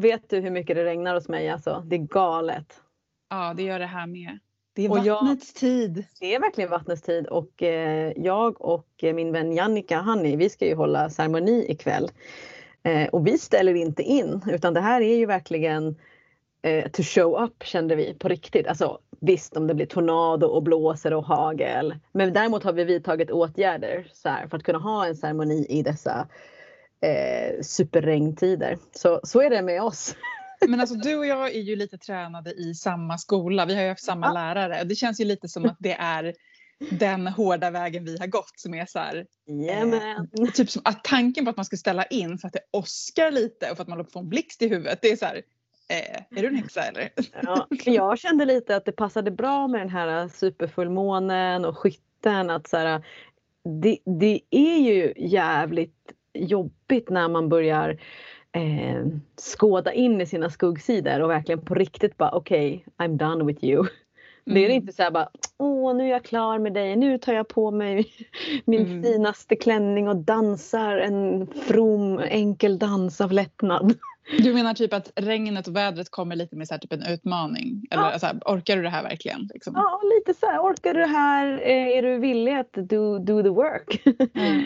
vet du hur mycket det regnar hos mig alltså? Det är galet. Ja, det gör det här med. Det är vattnets tid. Det är verkligen vattnets tid och eh, jag och eh, min vän Jannica Hanni, vi ska ju hålla ceremoni ikväll. Eh, och vi ställer inte in utan det här är ju verkligen eh, to show up kände vi på riktigt. Alltså visst om det blir tornado och blåser och hagel. Men däremot har vi vidtagit åtgärder så här, för att kunna ha en ceremoni i dessa eh, superregntider. Så, så är det med oss. Men alltså du och jag är ju lite tränade i samma skola. Vi har ju haft samma Ja. lärare. Det känns ju lite som att det är den hårda vägen vi har gått som är så här, Jajamän. typ som att tanken på att man ska ställa in för att det åskar lite och för att man håller på att få en blixt i huvudet. Det är så här, eh, är du en häxa eller? Ja, jag kände lite att det passade bra med den här superfullmånen och skytten. Att så här, det, det är ju jävligt jobbigt när man börjar eh, skåda in i sina skuggsidor och verkligen på riktigt bara okej, I'm done with you. Det är Mm. inte så här bara åh nu är jag klar med dig, nu tar jag på mig min Mm. finaste klänning och dansar en from enkel dans av lättnad. Du menar typ att regnet och vädret kommer lite med så här, typ en utmaning? Eller Ja. så här, orkar du det här verkligen? Liksom? Ja, lite så här. Orkar du det här? Eh, Är du villig att do, do the work? Mm.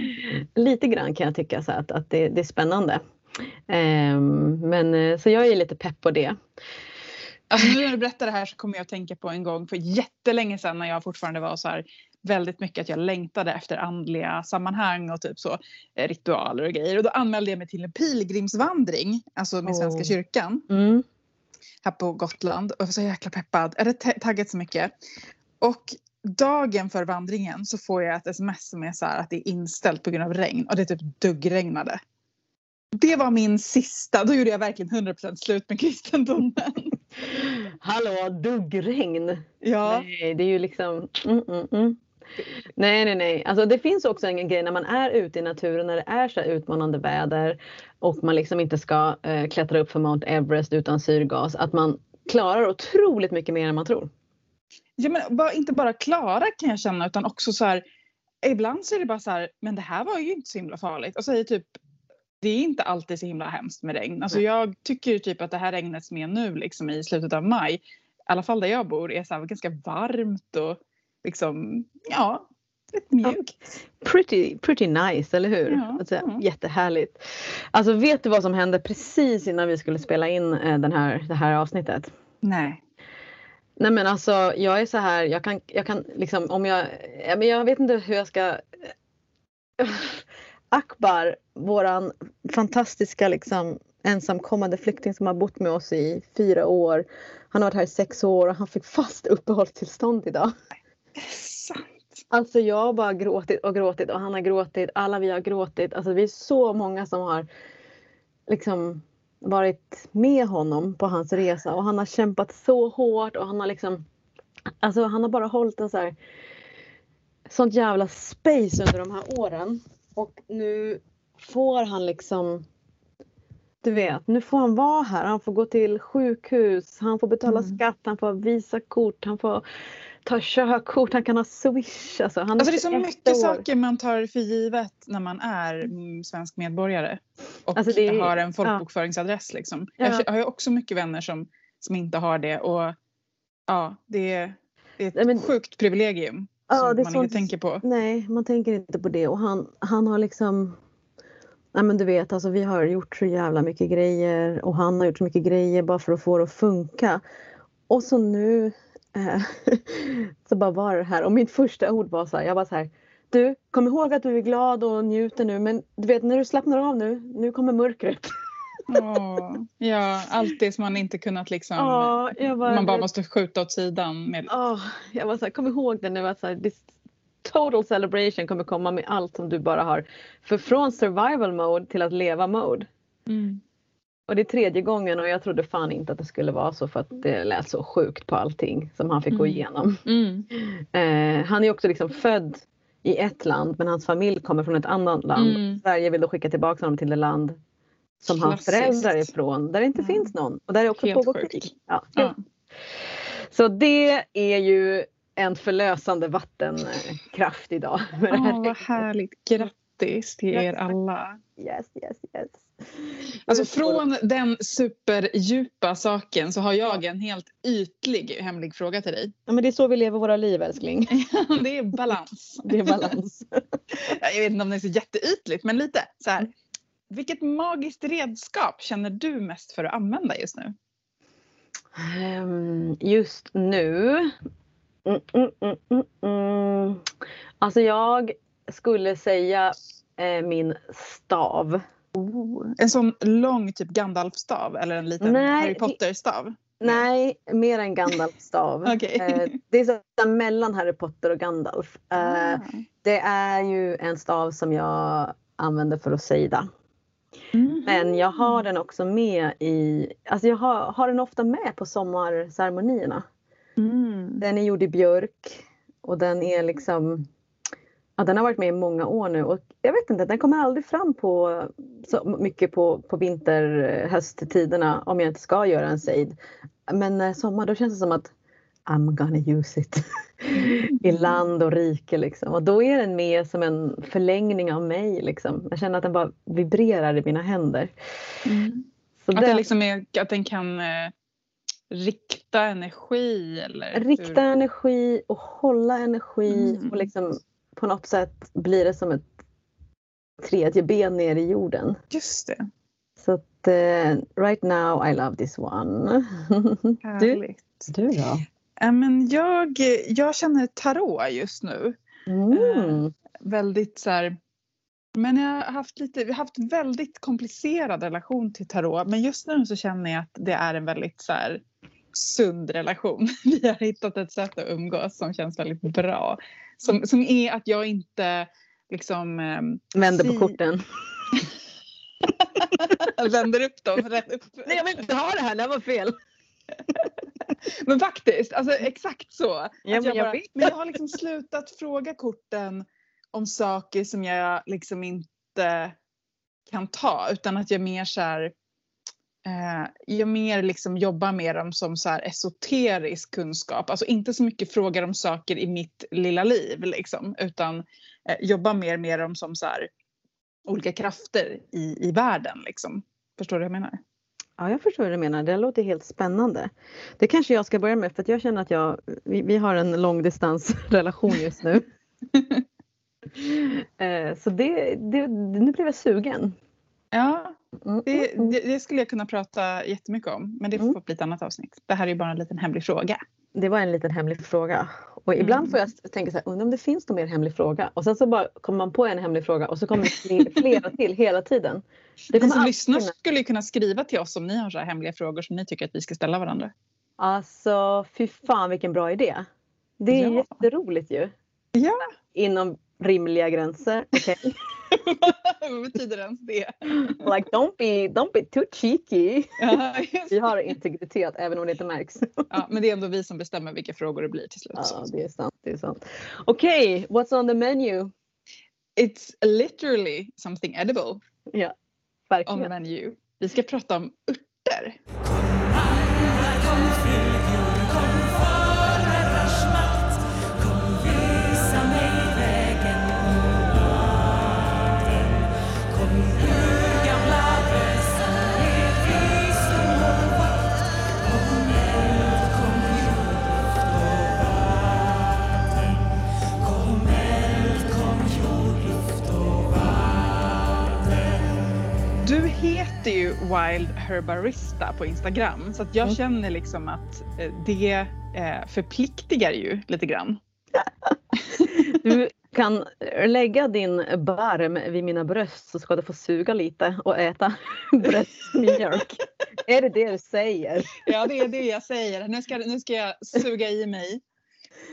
lite grann kan jag tycka så att, att det, det är spännande. Ehm, men eh, så jag är lite pepp på det. Alltså nu när du berättar det här så kommer jag att tänka på en gång för jättelänge sedan när jag fortfarande var så här väldigt mycket att jag längtade efter andliga sammanhang och typ så eh, ritualer och grejer. Och då anmälde jag mig till en pilgrimsvandring, alltså med Svenska Åh. kyrkan Mm. här på Gotland. Och jag var så jäkla peppad, eller ta- taggat så mycket. Och dagen för vandringen så får jag ett sms som är så här att det är inställt på grund av regn och det typ duggregnade. Det var min sista, då gjorde jag verkligen 100% slut med kristendomen. Hallå, duggregn! Ja. Nej, det är ju liksom... Mm, mm, mm. Nej, nej, nej. Alltså, det finns också en grej när man är ute i naturen, när det är så utmanande väder och man liksom inte ska eh, klättra upp för Mount Everest utan syrgas, att man klarar otroligt mycket mer än man tror. Ja, men bara, inte bara klara kan jag känna utan också så här. Ibland så är det bara så här, men det här var ju inte så himla farligt. Och så är typ, det är inte alltid så himla hemskt med regn. Alltså jag tycker ju typ att det här regnet som är nu liksom i slutet av maj, i alla fall där jag bor, är så ganska varmt och liksom, ja, rätt mjukt. Pretty, pretty nice, eller hur? Ja, alltså, ja. Jättehärligt. Alltså vet du vad som hände precis innan vi skulle spela in eh, den här, det här avsnittet? Nej. Nej men alltså jag är så här, jag kan, jag kan liksom om jag, ja, men jag vet inte hur jag ska Akbar, våran fantastiska liksom ensamkommande flykting som har bott med oss i fyra år. Han har varit här i sex år och han fick fast uppehållstillstånd idag. Sant. Alltså jag har bara gråtit och gråtit och han har gråtit. Alla vi har gråtit. Alltså vi är så många som har liksom varit med honom på hans resa och han har kämpat så hårt och han har liksom Alltså han har bara hållit en så här sånt jävla space under de här åren. Och nu får han liksom du vet, nu får han vara här. Han får gå till sjukhus, han får betala Mm. skatt, han får visa kort, han får ta körkort, han kan ha swish. Alltså, han Alltså det är så 21 mycket år. saker man tar för givet när man är mm, svensk medborgare. Och Alltså det är- har en folkbokföringsadress liksom. Ja. Jag har ju också mycket vänner som, som inte har det och ja, det är, det är ett Nej, men- sjukt privilegium Ja, som man sånt- inte tänker på. Nej, man tänker inte på det och han, han har liksom Nej men du vet alltså vi har gjort så jävla mycket grejer och han har gjort så mycket grejer bara för att få det att funka. Och så nu så bara var det här och mitt första ord var så här, jag var så här Du, kom ihåg att du är glad och njuter nu men du vet när du slappnar av nu, nu kommer mörkret. Åh, ja, allt det som man inte kunnat liksom, jag bara, man bara måste skjuta åt sidan. Med, Ja, jag var så här, kom ihåg det nu att så här, this total celebration kommer komma med allt som du bara har. För från survival mode till att leva mode. mm. Och det är tredje gången och jag trodde fan inte att det skulle vara så för att det lät så sjukt på allting som han fick gå Mm. igenom. Mm. Eh, han är också liksom född i ett land men hans familj kommer från ett annat land. Mm. Sverige vill då skicka tillbaka honom till det land som hans Klassiskt. föräldrar är ifrån. Där det inte Mm. finns någon. Och där det också Helt pågår sjukt. krig. Ja, Ja. Så det är ju en förlösande vattenkraft idag. Åh, vad härligt. Grattis grattis till er alla. Yes, yes, yes. Alltså från den superdjupa saken så har jag en helt ytlig hemlig fråga till dig. Ja, men det är så vi lever våra liv älskling. det är balans. Det är balans. jag vet inte om det är så jätteytligt men lite så här. Vilket magiskt redskap känner du mest för att använda just nu? Um, just nu? Mm, mm, mm, mm, mm. Alltså jag skulle säga eh, min stav. Oh. En sån lång typ Gandalf-stav eller en liten Nej, Harry Potter-stav? Nej, mer en Gandalf-stav. okay. eh, det är så mellan Harry Potter och Gandalf. Eh, ah. det är ju en stav som jag använder för att sejda. Mm. Men jag har den också med i, alltså jag har, har den ofta med på sommarceremonierna. Mm. Den är gjord i björk och den är liksom Ja, den har varit med i många år nu och jag vet inte, den kommer aldrig fram på så mycket på, på vinter hösttiderna om jag inte ska göra en sejd. Men eh, sommar då känns det som att I'm gonna use it. I land och rike liksom. Och då är den med som en förlängning av mig liksom. Jag känner att den bara vibrerar i mina händer. Mm. att, den liksom är, att den kan eh, rikta energi eller? Rikta hur? energi och hålla energi mm. och liksom på något sätt blir det som ett tredje ben ner i jorden. Just det. Så att uh, right now I love this one. Härligt. Du, du då? Äh, men jag, jag känner tarot just nu. Mm. Uh, väldigt så här, men jag har haft lite, vi har haft väldigt komplicerad relation till tarot men just nu så känner jag att det är en väldigt så här, sund relation. Vi har hittat ett sätt att umgås som känns väldigt bra. Som, som är att jag inte liksom... Um, Vänder på korten. Vänder upp dem rätt upp. Nej jag vill inte ha det här, det var fel. men faktiskt, alltså exakt så. Ja, men, jag, jag bara, men jag har liksom slutat fråga korten om saker som jag liksom inte kan ta utan att jag mer så här, eh, jag mer liksom jobbar med dem som så här esoterisk kunskap. Alltså inte så mycket frågar om saker i mitt lilla liv liksom, utan eh, jobbar mer med dem som så här, olika krafter i, i världen. Liksom. Förstår du vad jag menar? Ja, jag förstår vad du menar. Det låter helt spännande. Det kanske jag ska börja med för att jag känner att jag, vi, vi har en långdistansrelation just nu. eh, så det, det, nu blev jag sugen. Ja, det, mm, mm. det, det, skulle jag kunna prata jättemycket om men det får bli ett annat avsnitt. Det här är ju bara en liten hemlig fråga. Det var en liten hemlig fråga. Och ibland mm. får jag tänka så här, undrar om det finns någon mer hemlig fråga? Och sen så bara kommer man på en hemlig fråga och så kommer det flera till hela tiden. Det ni som lyssnar kunna... skulle ju kunna skriva till oss om ni har så här hemliga frågor som ni tycker att vi ska ställa varandra. Alltså fy fan vilken bra idé. Det är ja. jätteroligt ju. Ja. Inom rimliga gränser. Okay. Vad betyder ens det? Like don't be, don't be too cheeky. Ja, vi har integritet även om det inte märks. ja, men det är ändå vi som bestämmer vilka frågor det blir till slut. Ja, det är sant. Det är sant. Okej, okay, what's on the menu? It's literally something edible. Ja, verkligen. On the menu. Vi ska prata om örter. Heter ju Wild Herbarista på Instagram så att jag mm. känner liksom att eh, det eh, förpliktigar ju lite grann. Du kan lägga din barm vid mina bröst så ska du få suga lite och äta bröstmjölk. är det det du säger? Ja, det är det jag säger. Nu ska, nu ska jag suga i mig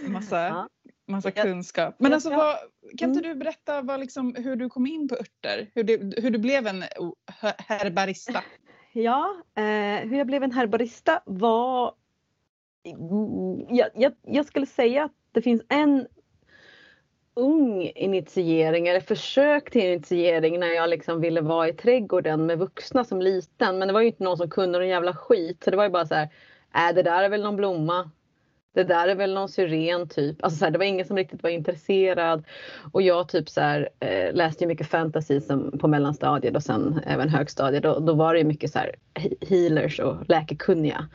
massa ja massa kunskap. Men alltså, vad, kan inte mm. du berätta vad, liksom, hur du kom in på örter? Hur du, hur du blev en herbarista? Ja, eh, hur jag blev en herbarista var... Jag, jag, jag, skulle säga att det finns en ung initiering eller försök till initiering när jag liksom ville vara i trädgården med vuxna som liten. Men det var ju inte någon som kunde någon jävla skit. Så det var ju bara så här, äh, det där är väl någon blomma. Det där är väl någon syren typ. Alltså så här, det var ingen som riktigt var intresserad. Och jag typ så här, eh, läste ju mycket fantasy som, på mellanstadiet och sen även högstadiet. Då, då var det ju mycket så här, healers och läkekunniga.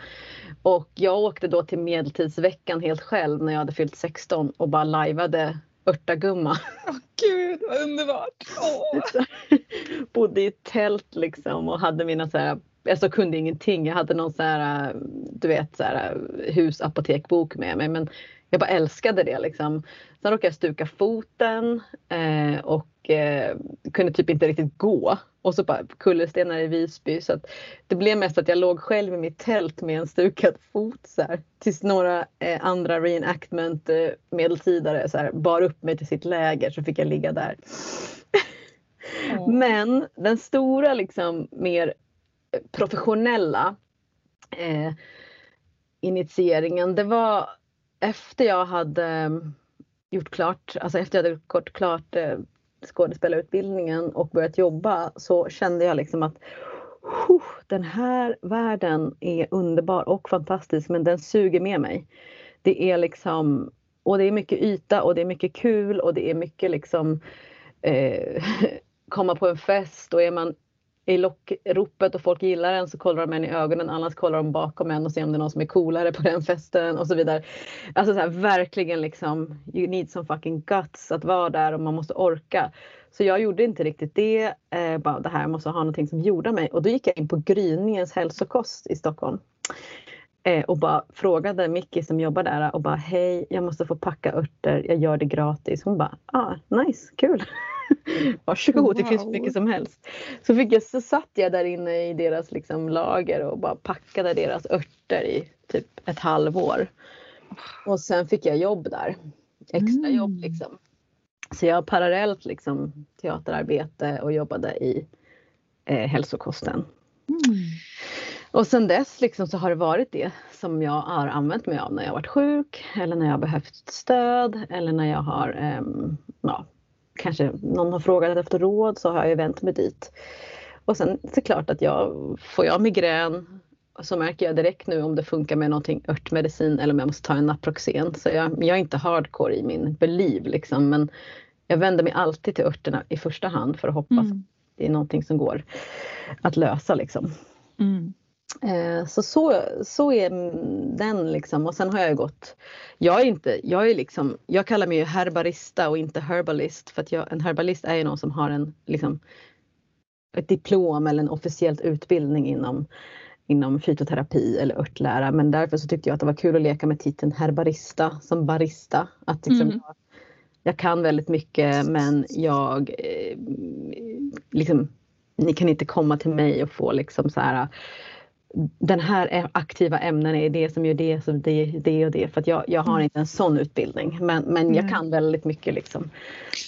Och jag åkte då till medeltidsveckan helt själv när jag hade fyllt 16 och bara lajvade Örtagumma. Oh, gud vad underbart! Oh. Bodde i tält liksom och hade mina så här alltså kunde ingenting. Jag hade någon så här, du vet, så här, husapotekbok med mig. Men jag bara älskade det liksom. Sen råkade jag stuka foten eh, och eh, kunde typ inte riktigt gå. Och så bara kullerstenar i Visby. Så att det blev mest att jag låg själv i mitt tält med en stukad fot. Så här, tills några eh, andra reenactment eh, medeltidare så här, bar upp mig till sitt läger så fick jag ligga där. Mm. Men den stora liksom mer professionella eh, initieringen det var efter jag hade mm, gjort klart, alltså efter jag hade gått klart eh, skådespelarutbildningen och börjat jobba så kände jag liksom att den här världen är underbar och fantastisk men den suger med mig. Det är liksom, och det är mycket yta och det är mycket kul och det är mycket liksom eh, komma på en fest och är man i lockropet och folk gillar en så kollar de en i ögonen annars kollar de bakom en och ser om det är någon som är coolare på den festen och så vidare. Alltså så här, verkligen liksom you need some fucking guts att vara där och man måste orka. Så jag gjorde inte riktigt det. Eh, bara det här måste ha någonting som gjorde mig och då gick jag in på Gryningens hälsokost i Stockholm. Eh, och bara frågade Micke som jobbar där och bara hej jag måste få packa örter, jag gör det gratis. Hon bara ah nice, kul. Varsågod, wow. det finns mycket som helst. Så, fick jag, så satt jag där inne i deras liksom, lager och bara packade deras örter i typ ett halvår. Och sen fick jag jobb där. Extra jobb mm. liksom. Så jag parallellt liksom teaterarbete och jobbade i eh, hälsokosten. Mm. Och sen dess liksom så har det varit det som jag har använt mig av när jag varit sjuk eller när jag behövt stöd eller när jag har eh, ja, kanske någon har frågat efter råd så har jag vänt mig dit. Och sen såklart att jag, får jag migrän så märker jag direkt nu om det funkar med någonting örtmedicin eller om jag måste ta en Naproxen. Så jag, jag är inte hardcore i min believe liksom men jag vänder mig alltid till örterna i första hand för att hoppas mm. att det är någonting som går att lösa liksom. Mm. Eh, så, så, så är den liksom och sen har jag gått Jag är inte, jag är liksom, jag kallar mig ju herbarista och inte herbalist för att jag, en herbalist är ju någon som har en liksom ett diplom eller en officiell utbildning inom inom fytoterapi eller örtlära men därför så tyckte jag att det var kul att leka med titeln herbarista som barista. Att liksom mm. jag, jag, kan väldigt mycket men jag eh, liksom, ni kan inte komma till mig och få liksom så här den här aktiva ämnen är det som gör det, som det, det och det. För att jag, jag har mm. inte en sån utbildning men, men jag kan väldigt mycket. Liksom.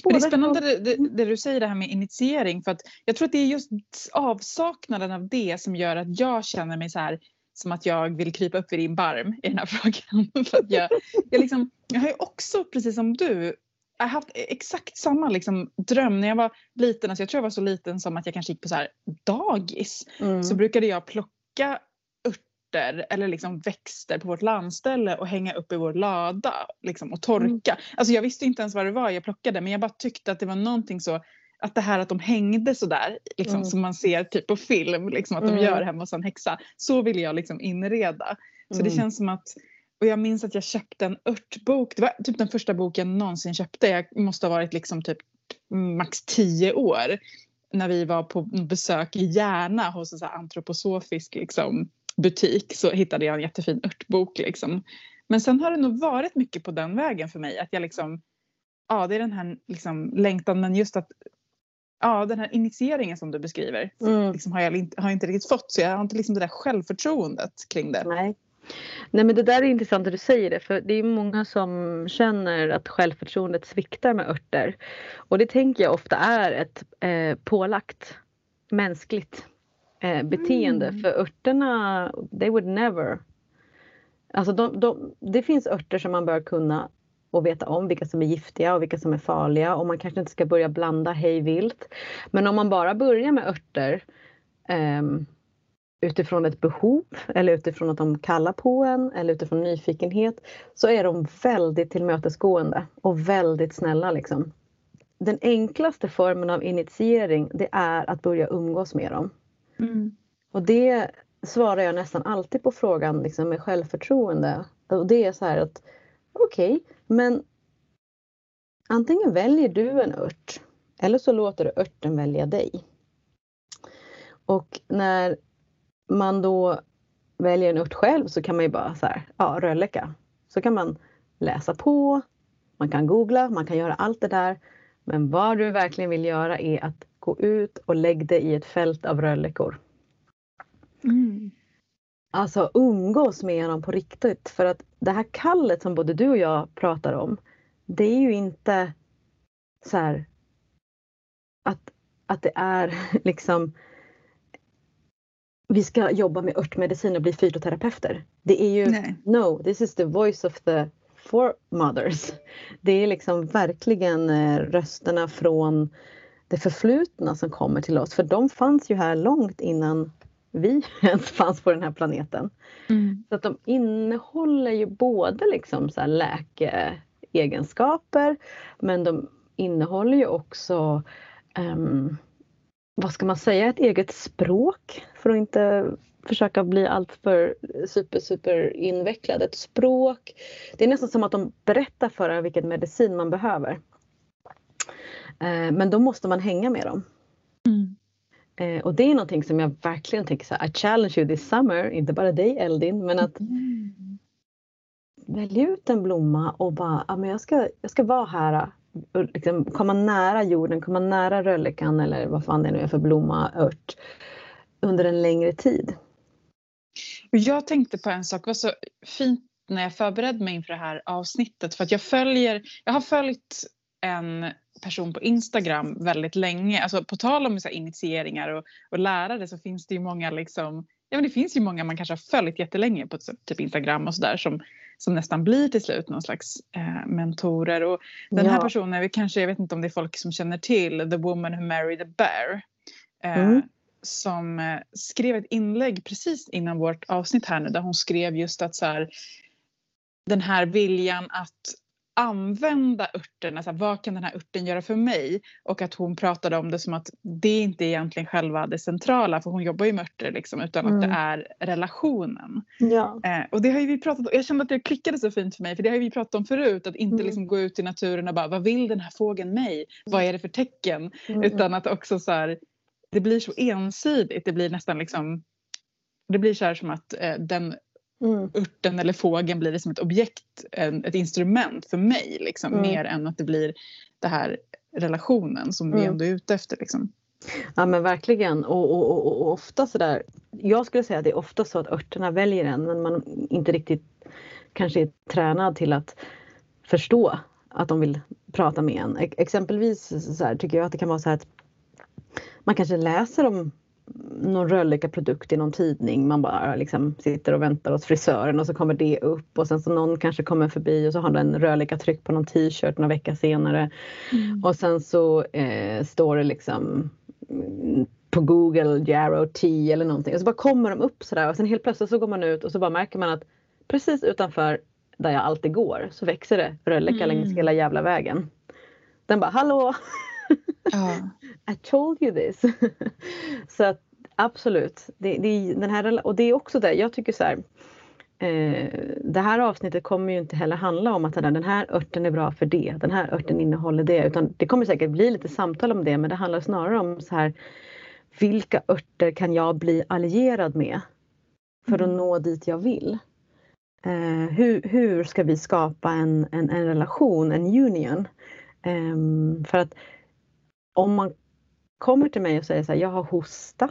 det är spännande det, det, det, du säger det här med initiering för att jag tror att det är just avsaknaden av det som gör att jag känner mig så här som att jag vill krypa upp vid din barm i den här frågan. för att jag, jag, liksom, jag har ju också precis som du jag har haft exakt samma liksom, dröm när jag var liten. Alltså jag tror jag var så liten som att jag kanske gick på så här, dagis. Mm. Så brukade jag plocka plocka örter eller liksom växter på vårt landställe och hänga upp i vår lada liksom, och torka. Mm. Alltså jag visste inte ens vad det var jag plockade men jag bara tyckte att det var någonting så att det här att de hängde sådär liksom, mm. som man ser typ på film liksom, att de mm. gör hemma hos en häxa. Så vill jag liksom inreda. Så det mm. känns som att och jag minns att jag köpte en örtbok. Det var typ den första boken jag någonsin köpte. Jag måste ha varit liksom typ max tio år när vi var på besök i Järna hos en så antroposofisk liksom, butik så hittade jag en jättefin örtbok. Liksom. Men sen har det nog varit mycket på den vägen för mig. Att jag liksom, ja det är den här liksom, längtan men just att ja, den här initieringen som du beskriver mm. liksom, har, jag, har jag inte riktigt fått så jag har inte liksom det där självförtroendet kring det. Nej. Nej men det där är intressant att du säger det för det är många som känner att självförtroendet sviktar med örter. Och det tänker jag ofta är ett eh, pålagt mänskligt eh, beteende mm. för örterna, they would never Alltså de, de, det finns örter som man bör kunna och veta om vilka som är giftiga och vilka som är farliga och man kanske inte ska börja blanda hej vilt. Men om man bara börjar med örter um, utifrån ett behov eller utifrån att de kallar på en eller utifrån nyfikenhet så är de väldigt tillmötesgående och väldigt snälla liksom. Den enklaste formen av initiering det är att börja umgås med dem. Mm. Och det svarar jag nästan alltid på frågan liksom, med självförtroende. Och det är så här att okej, okay, men antingen väljer du en ört eller så låter du örten välja dig. Och när man då väljer en ört själv så kan man ju bara så här, ja rölleka. Så kan man läsa på, man kan googla, man kan göra allt det där. Men vad du verkligen vill göra är att gå ut och lägg dig i ett fält av röllekor. Mm. Alltså umgås med dem på riktigt för att det här kallet som både du och jag pratar om det är ju inte så här att, att det är liksom vi ska jobba med örtmedicin och bli fytoterapeuter. Det är ju Nej. no, this is the voice of the foremothers. Det är liksom verkligen eh, rösterna från det förflutna som kommer till oss för de fanns ju här långt innan vi ens fanns på den här planeten. Mm. Så att de innehåller ju både liksom så läkeegenskaper men de innehåller ju också um, vad ska man säga, ett eget språk för att inte försöka bli alltför super, super invecklad. Ett språk. Det är nästan som att de berättar för en vilken medicin man behöver. Eh, men då måste man hänga med dem. Mm. Eh, och det är någonting som jag verkligen tänker så här, I challenge you this summer, inte bara dig Eldin, men att Mm. välja ut en blomma och bara, ja, men jag, ska, jag ska vara här liksom komma nära jorden, komma nära röllekan eller vad fan det nu är för blomma, ört under en längre tid. Jag tänkte på en sak, det var så fint när jag förberedde mig inför det här avsnittet för att jag följer, jag har följt en person på Instagram väldigt länge, alltså på tal om så initieringar och, och lärare så finns det ju många liksom, ja men det finns ju många man kanske har följt jättelänge på typ Instagram och sådär som, som nästan blir till slut någon slags eh, mentorer och den här Ja. personen, vi kanske, jag vet inte om det är folk som känner till The Woman Who Married the Bear. Eh, Mm. Som eh, skrev ett inlägg precis innan vårt avsnitt här nu där hon skrev just att så här, den här viljan att använda örterna, så här, vad kan den här örten göra för mig? Och att hon pratade om det som att det inte är egentligen själva det centrala för hon jobbar ju med örter liksom utan att Mm. det är relationen. Ja. Eh, och det har vi pratat om, jag kände att det klickade så fint för mig för det har vi pratat om förut att inte Mm. liksom gå ut i naturen och bara vad vill den här fågeln mig? Vad är det för tecken? Mm. Utan att också så här, det blir så ensidigt, det blir nästan liksom det blir så här som att eh, den Mm. örten eller fågeln blir det som ett objekt, en, ett instrument för mig liksom, Mm. mer än att det blir det här relationen som vi Mm. ändå är ute efter. Liksom. Ja men verkligen och, och, och, och ofta sådär. Jag skulle säga att det är ofta så att örterna väljer en men man inte riktigt kanske är tränad till att förstå att de vill prata med en. Ex- Exempelvis så här, tycker jag att det kan vara så här att man kanske läser om någon röllika produkt i någon tidning. Man bara liksom sitter och väntar hos frisören och så kommer det upp och sen så någon kanske kommer förbi och så har den röllika tryck på någon t-shirt några veckor senare. Och sen så eh, står det liksom mm, på Google Yarrow Tea eller någonting och så bara kommer de upp sådär och sen helt plötsligt så går man ut och så bara märker man att precis utanför där jag alltid går så växer det rölleka Mm. längs hela jävla vägen. Den bara hallå! Ja. I told you this. så att absolut, det, det, den här, och det är också det, jag tycker så här. Eh, det här avsnittet kommer ju inte heller handla om att den här- örten är bra för det, den här örten innehåller det. Utan det kommer säkert bli lite samtal om det men det handlar snarare om så här vilka örter kan jag bli allierad med för att Mm. nå dit jag vill? Eh, hur, hur ska vi skapa en, en, en relation, en union? Ehm, för att om man kommer till mig och säger så här, jag har hosta.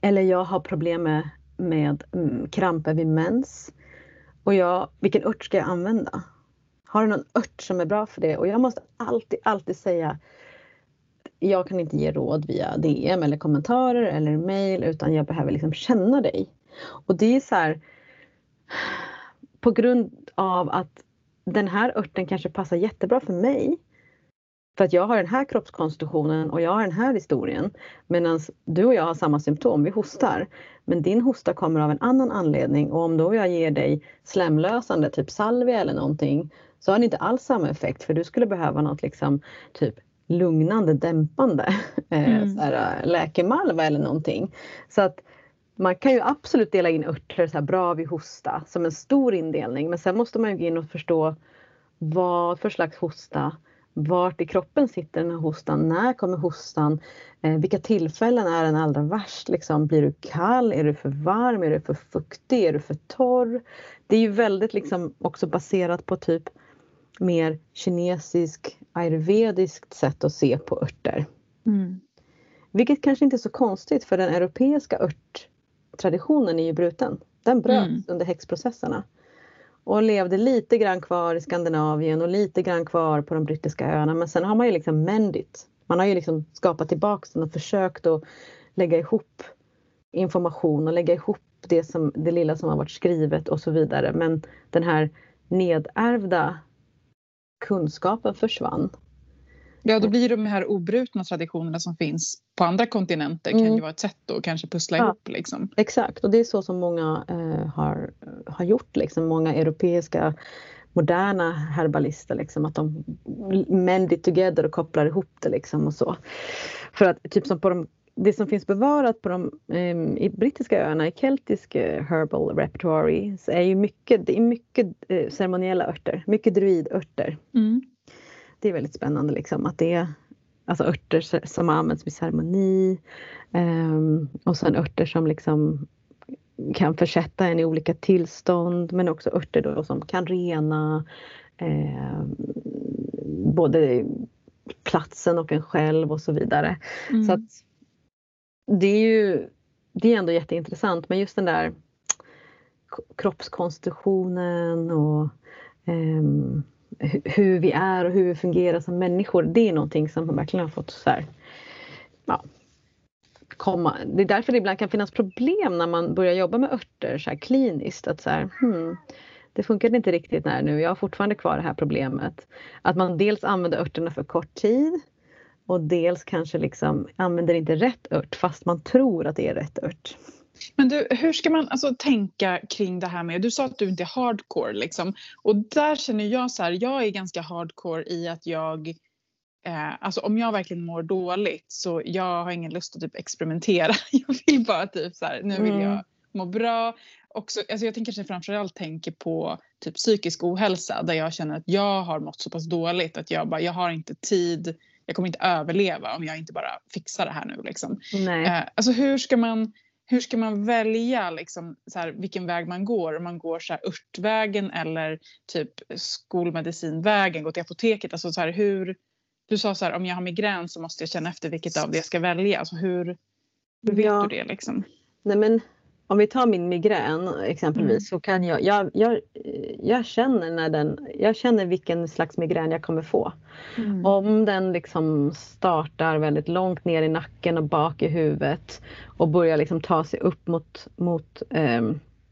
Eller jag har problem med, med mm, kramper vid mens. Och jag, vilken ört ska jag använda? Har du någon ört som är bra för det? Och jag måste alltid, alltid säga jag kan inte ge råd via DM eller kommentarer eller mail utan jag behöver liksom känna dig. Och det är så här på grund av att den här örten kanske passar jättebra för mig. För att jag har den här kroppskonstitutionen och jag har den här historien. Medan du och jag har samma symptom, vi hostar. Men din hosta kommer av en annan anledning och om då jag ger dig slemlösande, typ salvia eller någonting, så har det inte alls samma effekt för du skulle behöva något liksom typ lugnande, dämpande eh, mm. här, läkemalva eller någonting. Så att man kan ju absolut dela in örter så här, bra vid hosta som en stor indelning men sen måste man ju gå in och förstå vad för slags hosta vart i kroppen sitter den här hostan? När kommer hostan? Eh, vilka tillfällen är den allra värst? Liksom, blir du kall? Är du för varm? Är du för fuktig? Är du för torr? Det är ju väldigt liksom också baserat på typ mer kinesisk ayurvediskt sätt att se på örter. Mm. Vilket kanske inte är så konstigt för den europeiska örttraditionen är ju bruten. Den bröts mm. under häxprocesserna och levde lite grann kvar i Skandinavien och lite grann kvar på de brittiska öarna. Men sen har man ju liksom mendit. Man har ju liksom skapat tillbaks den och försökt att lägga ihop information och lägga ihop det, som, det lilla som har varit skrivet och så vidare. Men den här nedärvda kunskapen försvann. Ja, då blir de här obrutna traditionerna som finns på andra kontinenter mm. kan ju vara ett sätt att kanske pussla ja, ihop. Liksom. Exakt, och det är så som många eh, har, har gjort. Liksom. Många europeiska moderna herbalister, liksom, att de mend it together och kopplar ihop det. Liksom, och så. För att typ som på de det som finns bevarat på de eh, i brittiska öarna, i keltisk herbal repertory, så är ju mycket, det är mycket eh, ceremoniella örter, mycket druidörter. Mm det är väldigt spännande liksom att det är alltså örter som används vid ceremoni um, och sen örter som liksom kan försätta en i olika tillstånd men också örter då som kan rena eh, både platsen och en själv och så vidare. Mm. Så att det är ju det är ändå jätteintressant men just den där kroppskonstitutionen och um, hur vi är och hur vi fungerar som människor. Det är någonting som verkligen har fått så här, ja, komma. Det är därför det ibland kan finnas problem när man börjar jobba med örter så här kliniskt. Att så här, hmm, det funkade inte riktigt när nu, jag har fortfarande kvar det här problemet. Att man dels använder örterna för kort tid och dels kanske liksom använder inte rätt ört fast man tror att det är rätt ört. Men du, hur ska man alltså tänka kring det här med, du sa att du inte är hardcore liksom. Och där känner jag så här, jag är ganska hardcore i att jag, eh, alltså om jag verkligen mår dåligt så jag har ingen lust att typ experimentera. Jag vill bara typ så här, nu vill jag mm. må bra. Också, alltså jag tänker framförallt tänker på typ psykisk ohälsa där jag känner att jag har mått så pass dåligt att jag bara, jag har inte tid, jag kommer inte överleva om jag inte bara fixar det här nu liksom. Nej. Eh, alltså hur ska man hur ska man välja liksom, så här, vilken väg man går? Om man går så här, örtvägen eller typ skolmedicinvägen, gå till apoteket. Alltså, så här, hur, du sa så här, om jag har migrän så måste jag känna efter vilket av det jag ska välja. Alltså, hur, hur vet ja. du det? Liksom? Nej, men om vi tar min migrän exempelvis mm. så kan jag, jag, jag, jag, känner när den, jag känner vilken slags migrän jag kommer få. Mm. Om den liksom startar väldigt långt ner i nacken och bak i huvudet och börjar liksom ta sig upp mot, mot, eh,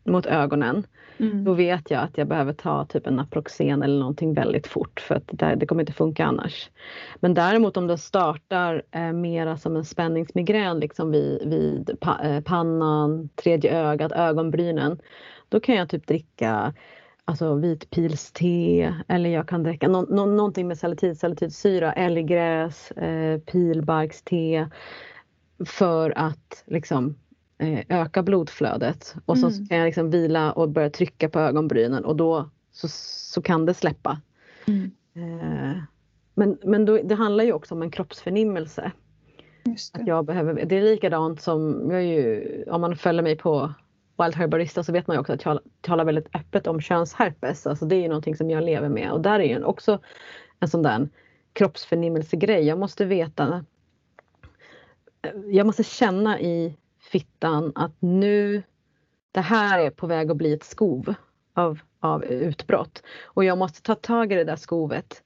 mot ögonen Mm. Då vet jag att jag behöver ta typ en Naproxen eller någonting väldigt fort för att det, det kommer inte funka annars. Men däremot om det startar eh, mera som en spänningsmigrän liksom vid, vid pa, eh, pannan, tredje ögat, ögonbrynen. Då kan jag typ dricka alltså vitpilste eller jag kan dricka no, no, någonting med salicid, salicylsyra, älggräs, eh, pilbarkste för att liksom öka blodflödet och mm. så kan jag liksom vila och börja trycka på ögonbrynen och då så, så kan det släppa. Mm. Eh, men men då, det handlar ju också om en kroppsförnimmelse. Att jag behöver, det är likadant som, jag ju, om man följer mig på Wild Herbarista så vet man ju också att jag talar väldigt öppet om könsherpes. Alltså det är ju någonting som jag lever med och där är ju också en sån där kroppsförnimmelsegrej. Jag måste veta jag måste känna i fittan att nu, det här är på väg att bli ett skov av, av utbrott. Och jag måste ta tag i det där skovet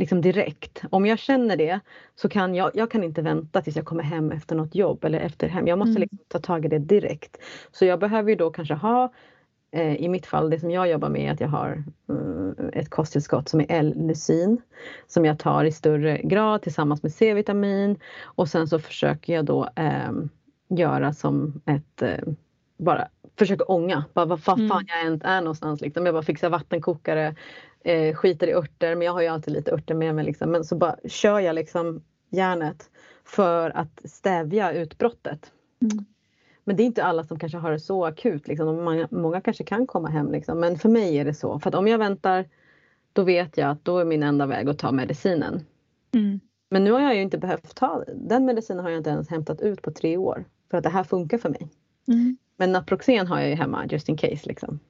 liksom direkt. Om jag känner det så kan jag, jag kan inte vänta tills jag kommer hem efter något jobb eller efter hem. Jag måste mm. liksom ta tag i det direkt. Så jag behöver ju då kanske ha eh, i mitt fall, det som jag jobbar med är att jag har eh, ett kosttillskott som är L-lysin som jag tar i större grad tillsammans med C-vitamin och sen så försöker jag då eh, göra som ett eh, bara försöka ånga, bara vad fan, mm. jag än är någonstans. Liksom. Jag bara fixar vattenkokare, eh, skiter i örter, men jag har ju alltid lite örter med mig. Liksom. Men så bara kör jag liksom järnet för att stävja utbrottet. Mm. Men det är inte alla som kanske har det så akut. Liksom. Många, många kanske kan komma hem. Liksom. Men för mig är det så. För att om jag väntar då vet jag att då är min enda väg att ta medicinen. Mm. Men nu har jag ju inte behövt ta den medicinen har jag inte ens hämtat ut på tre år. För att det här funkar för mig. Mm. Men Naproxen har jag ju hemma just in case. Liksom.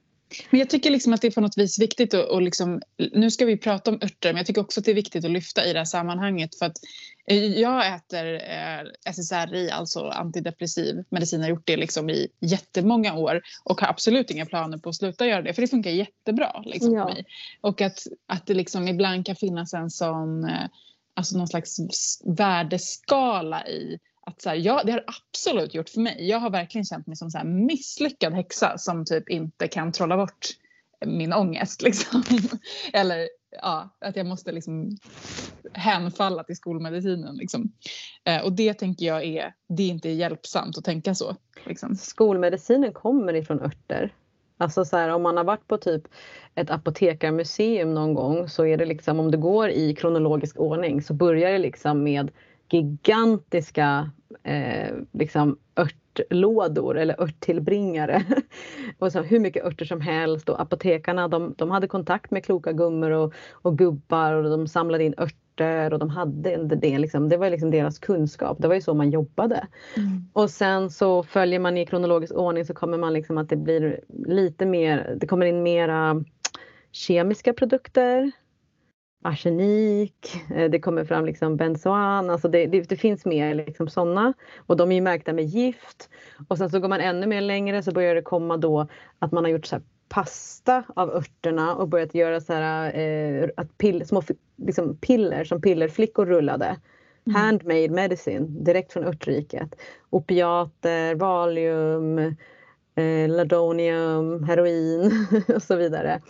Men jag tycker liksom att det är på något vis viktigt att och liksom, nu ska vi prata om örter men jag tycker också att det är viktigt att lyfta i det här sammanhanget för att eh, jag äter eh, SSRI, alltså antidepressiv medicin, har gjort det liksom i jättemånga år och har absolut inga planer på att sluta göra det för det funkar jättebra liksom, ja. för mig. Och att, att det liksom ibland kan finnas en sån, eh, alltså någon slags värdeskala i att så här, ja, det har absolut gjort för mig. Jag har verkligen känt mig som en misslyckad häxa som typ inte kan trolla bort min ångest. Liksom. Eller ja, att jag måste liksom hänfalla till skolmedicinen. Liksom. Eh, och det tänker jag är, det är inte hjälpsamt att tänka så. Liksom. Skolmedicinen kommer ifrån örter. Alltså så här, om man har varit på typ ett apotekarmuseum någon gång så är det liksom om det går i kronologisk ordning så börjar det liksom med gigantiska eh, liksom örtlådor eller örttillbringare. och så hur mycket örter som helst och apotekarna de, de hade kontakt med kloka gummor och, och gubbar och de samlade in örter och de hade det. Liksom, det var liksom deras kunskap. Det var ju så man jobbade. Mm. Och sen så följer man i kronologisk ordning så kommer man liksom att det blir lite mer, det kommer in mera kemiska produkter arsenik, eh, det kommer fram liksom benzoan, alltså det, det, det finns mer liksom sådana. Och de är ju märkta med gift. Och sen så går man ännu mer längre så börjar det komma då att man har gjort så pasta av örterna och börjat göra så här, eh, att pill, små liksom piller som pillerflickor rullade. Mm. Handmade medicine direkt från örtriket. Opiater, valium, eh, ladonium, heroin och så vidare.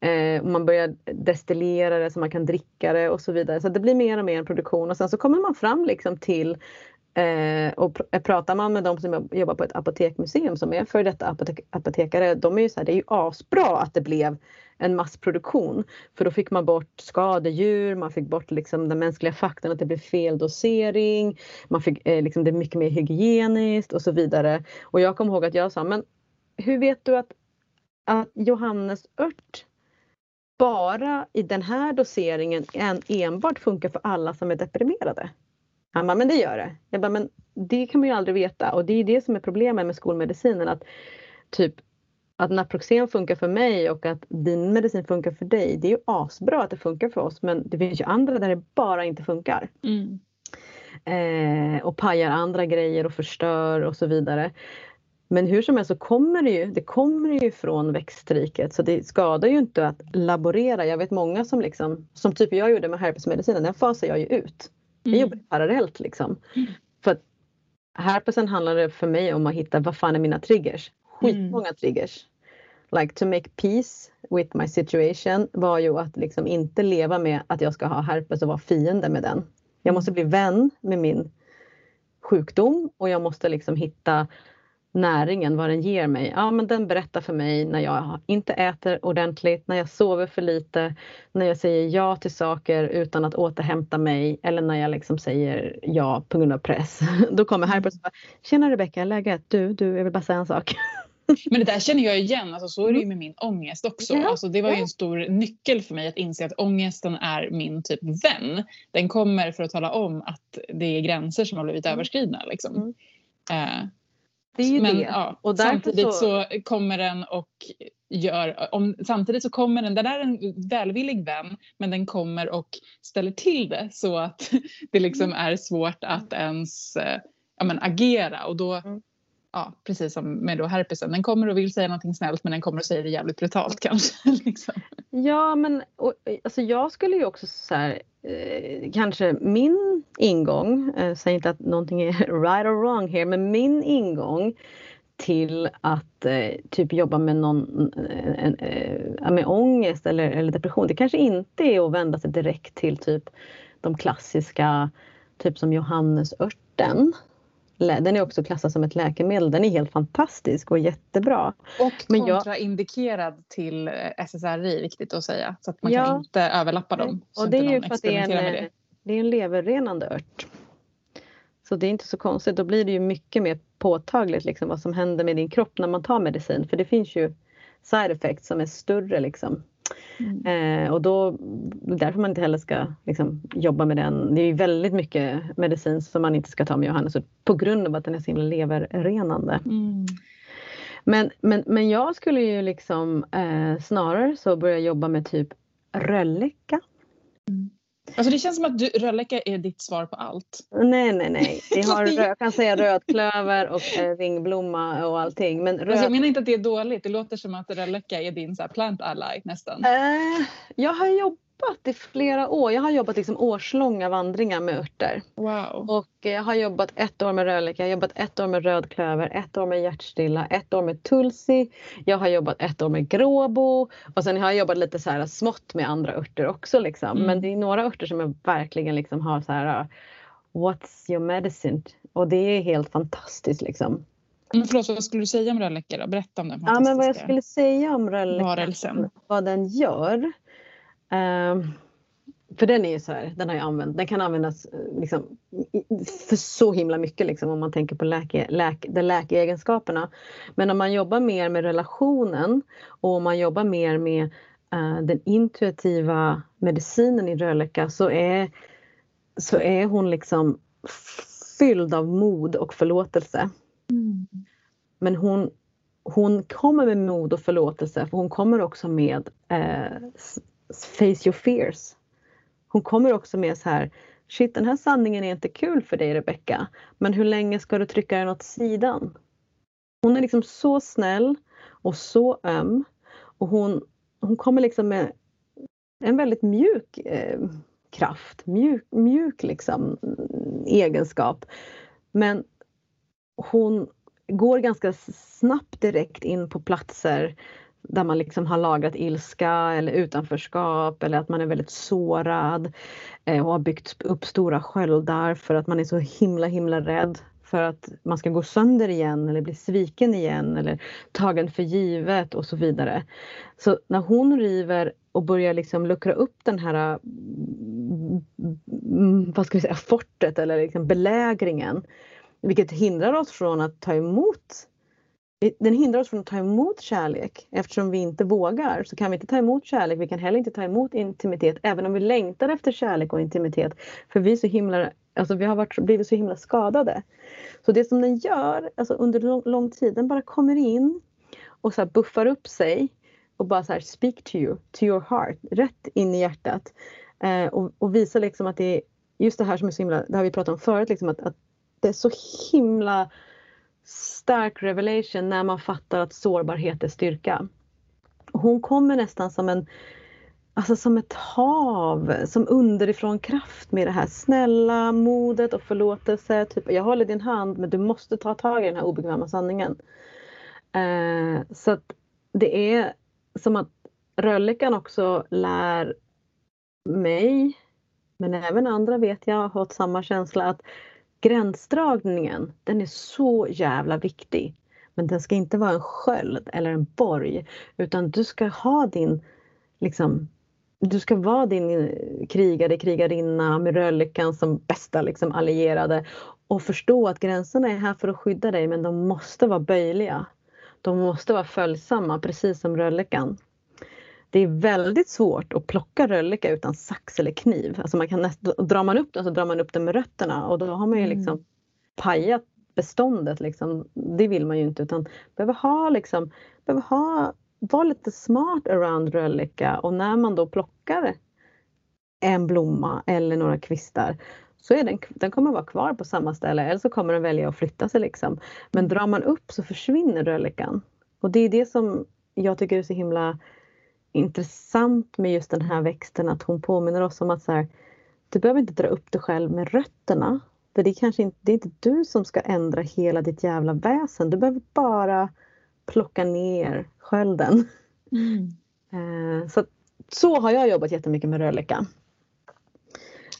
Eh, man börjar destillera det så man kan dricka det och så vidare. Så det blir mer och mer produktion och sen så kommer man fram liksom till Eh, och pr eh, pratar man med de som jobbar på ett apotekmuseum som är för detta apotek apotekare, de är ju så här, det är ju asbra att det blev en massproduktion. För då fick man bort skadedjur, man fick bort liksom den mänskliga faktorn att det blev fel dosering, man fick eh, liksom det mycket mer hygieniskt och så vidare. Och jag kommer ihåg att jag sa, men hur vet du att, att johannesört bara i den här doseringen en, enbart funkar för alla som är deprimerade? Han bara, men det gör det. Jag bara, men det kan man ju aldrig veta och det är det som är problemet med skolmedicinen. Att typ att Naproxen funkar för mig och att din medicin funkar för dig. Det är ju asbra att det funkar för oss men det finns ju andra där det bara inte funkar. Mm. Eh, och pajar andra grejer och förstör och så vidare. Men hur som helst så kommer det ju, det kommer ju från växtriket så det skadar ju inte att laborera. Jag vet många som liksom, som typ jag gjorde med herpesmedicinen, den fasar jag ju ut. Jag mm. jobbar parallellt liksom. Mm. För att herpesen handlar det för mig om att hitta vad fan är mina triggers? Skitmånga mm. triggers. Like to make peace with my situation var ju att liksom inte leva med att jag ska ha herpes och vara fiende med den. Jag måste bli vän med min sjukdom och jag måste liksom hitta näringen, vad den ger mig. Ja, men den berättar för mig när jag inte äter ordentligt, när jag sover för lite, när jag säger ja till saker utan att återhämta mig eller när jag liksom säger ja på grund av press. Då kommer Harper och säger Tjena Rebecka, läget? Du, du, jag vill bara säga en sak. Men det där känner jag igen, alltså, så är det ju med min ångest också. Ja, alltså, det var ju en stor nyckel för mig att inse att ångesten är min typ vän. Den kommer för att tala om att det är gränser som har blivit mm. överskridna. Liksom. Mm. Uh, det är ju men, det. Ja, och samtidigt så... så... kommer den och gör, om, samtidigt så kommer den, den är en välvillig vän men den kommer och ställer till det så att det liksom mm. är svårt att ens eh, ja, men, agera och då mm. Ja, precis som med då herpesen. Den kommer och vill säga någonting snällt men den kommer och säger det jävligt brutalt kanske. liksom. Ja men och, alltså jag skulle ju också så här, eh, kanske min ingång, eh, säger inte att någonting är right or wrong här, men min ingång till att eh, typ jobba med någon eh, eh, med ångest eller, eller depression. Det kanske inte är att vända sig direkt till typ de klassiska, typ som Johannesörten. Den är också klassad som ett läkemedel. Den är helt fantastisk och jättebra. Och kontraindikerad jag... till SSRI, viktigt att säga. Så att man ja. kan inte överlappa dem. Och det är ju för att det är, en, det. det är en leverrenande ört. Så det är inte så konstigt. Då blir det ju mycket mer påtagligt liksom, vad som händer med din kropp när man tar medicin. För det finns ju side effects som är större. Liksom. Mm. Eh, och då, därför man inte heller ska liksom, jobba med den. Det är ju väldigt mycket medicin som man inte ska ta med Johannes på grund av att den är så himla leverrenande. Mm. Men, men, men jag skulle ju liksom eh, snarare så börja jobba med typ rölleka. Mm. Alltså det känns som att du, är ditt svar på allt. Nej, nej, nej. Vi har, jag kan säga rödklöver och eh, ringblomma och allting. Men röd... alltså jag menar inte att det är dåligt. Det låter som att rölleka är din så plant ally nästan. Eh, jag har jobbat jobbat i flera år. Jag har jobbat liksom årslånga vandringar med örter. Wow. Och jag har jobbat ett år med rödleka, jag har jobbat ett år med rödklöver, ett år med hjärtstilla, ett år med tulsi. Jag har jobbat ett år med gråbo och sen har jag jobbat lite så här smått med andra örter också. Liksom. Mm. Men det är några örter som jag verkligen liksom har så här What's your medicine? Och det är helt fantastiskt liksom. Men förlåt, vad skulle du säga om rödläcka Berätta om den Ja, men vad jag skulle säga om rödläcka, vad den gör. Um, för den är ju så här, den har jag använt, den kan användas eh, liksom, för så himla mycket liksom, om man tänker på läke, läke, de läkeegenskaperna. Men om man jobbar mer med relationen och om man jobbar mer med uh, den intuitiva medicinen i rölleka så är, så är hon liksom fylld av mod och förlåtelse. Mm. Men hon, hon kommer med mod och förlåtelse för hon kommer också med eh, face your fears. Hon kommer också med så här, shit den här sanningen är inte kul för dig Rebecka, men hur länge ska du trycka den åt sidan? Hon är liksom så snäll och så öm och hon, hon kommer liksom med en väldigt mjuk eh, kraft, mjuk, mjuk liksom mm, egenskap. Men hon går ganska snabbt direkt in på platser där man liksom har lagrat ilska eller utanförskap eller att man är väldigt sårad eh, och har byggt upp stora sköldar för att man är så himla himla rädd för att man ska gå sönder igen eller bli sviken igen eller tagen för givet och så vidare. Så när hon river och börjar liksom luckra upp den här mm, vad ska vi säga, fortet eller liksom belägringen vilket hindrar oss från att ta emot den hindrar oss från att ta emot kärlek. Eftersom vi inte vågar så kan vi inte ta emot kärlek. Vi kan heller inte ta emot intimitet även om vi längtar efter kärlek och intimitet. För vi, är så himla, alltså vi har varit, blivit så himla skadade. Så det som den gör alltså under lång, lång tid, den bara kommer in och så buffar upp sig och bara så här speak to you, to your heart, rätt in i hjärtat. Eh, och, och visar liksom att det är just det här som är så himla, det har vi pratat om förut, liksom att, att det är så himla stark revelation när man fattar att sårbarhet är styrka. Hon kommer nästan som en Alltså som ett hav, som underifrån kraft med det här snälla modet och förlåtelse. Typ, jag håller din hand men du måste ta tag i den här obekväma sanningen. Eh, så att det är som att Röllekan också lär mig, men även andra vet jag har fått samma känsla att Gränsdragningen, den är så jävla viktig. Men den ska inte vara en sköld eller en borg utan du ska ha din liksom, du ska vara din eh, krigare, krigarinna med rölllyckan som bästa liksom, allierade och förstå att gränserna är här för att skydda dig men de måste vara böjliga. De måste vara följsamma precis som röllekan det är väldigt svårt att plocka rölleka utan sax eller kniv. Alltså man kan näst, drar man upp den så drar man upp den med rötterna och då har man ju mm. liksom pajat beståndet. Liksom. Det vill man ju inte utan behöver ha liksom, behöver ha, vara lite smart around rölleka och när man då plockar en blomma eller några kvistar så är den, den kommer vara kvar på samma ställe eller så kommer den välja att flytta sig. Liksom. Men mm. drar man upp så försvinner röllekan. Och det är det som jag tycker är så himla intressant med just den här växten att hon påminner oss om att så här, du behöver inte dra upp dig själv med rötterna. För det är kanske inte, det är inte du som ska ändra hela ditt jävla väsen. Du behöver bara plocka ner skölden. Mm. Eh, så, så har jag jobbat jättemycket med rölleka.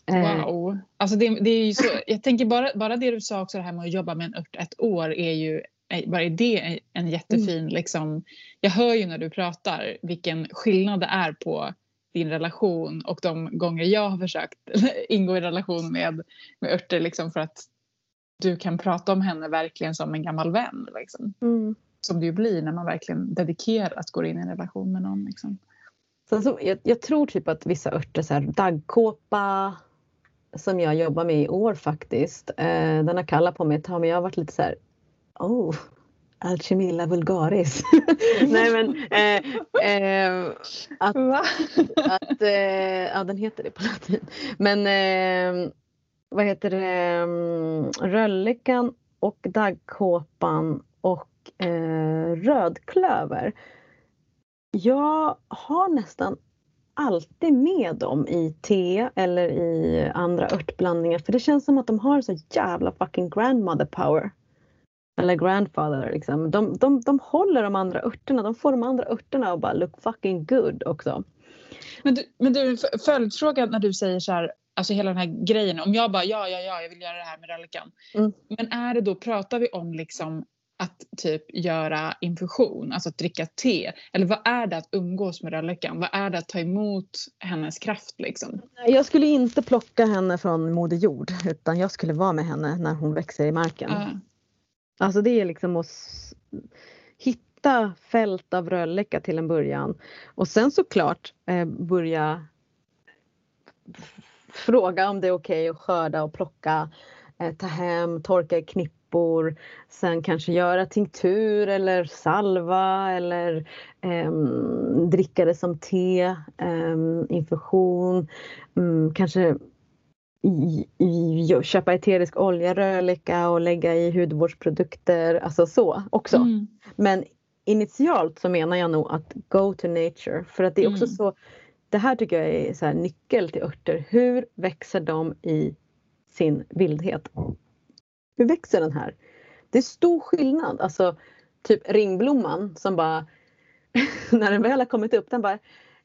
Eh, wow. Alltså det, det, är ju så, jag tänker bara, bara det du sa också det här med att jobba med en ört ett år är ju bara det en jättefin mm. liksom. Jag hör ju när du pratar vilken skillnad det är på din relation och de gånger jag har försökt ingå i relation med, med örter liksom för att du kan prata om henne verkligen som en gammal vän. Liksom. Mm. Som det ju blir när man verkligen dedikerat går in i en relation med någon. Liksom. Så, så, jag, jag, tror typ att vissa örter, så här, daggkåpa som jag jobbar med i år faktiskt, eh, den har kallat på mig ett tag men jag har varit lite så här, oh, Alchemilla vulgaris. Nej men eh, eh, att, att eh, ja den heter det på latin. Men eh, vad heter det, um, röllikan och daggkåpan och eh, rödklöver. Jag har nästan alltid med dem i te eller i andra örtblandningar för det känns som att de har så jävla fucking grandmother power. Eller grandfather liksom. De, de, de håller de andra örterna, de får de andra örterna att bara look fucking good också. Men du, men du följdfråga när du säger så här, alltså hela den här grejen, om jag bara ja, ja, ja, jag vill göra det här med rallikan. Mm. Men är det då, pratar vi om liksom att typ göra infusion, alltså att dricka te? Eller vad är det att umgås med rallikan? Vad är det att ta emot hennes kraft liksom? Jag skulle inte plocka henne från Moder Jord utan jag skulle vara med henne när hon växer i marken. Uh. Alltså det är liksom att hitta fält av rölleka till en början. Och sen såklart eh, börja fråga om det är okej okay att skörda och plocka, eh, ta hem, torka i knippor, sen kanske göra tinktur eller salva eller eh, dricka det som te, eh, infusion, mm, kanske i, i, köpa eterisk olja, rölleka och lägga i hudvårdsprodukter, alltså så också. Mm. Men initialt så menar jag nog att go to nature för att det är också mm. så det här tycker jag är så nyckel till örter. Hur växer de i sin vildhet? Hur växer den här? Det är stor skillnad. Alltså typ ringblomman som bara när den väl har kommit upp, den bara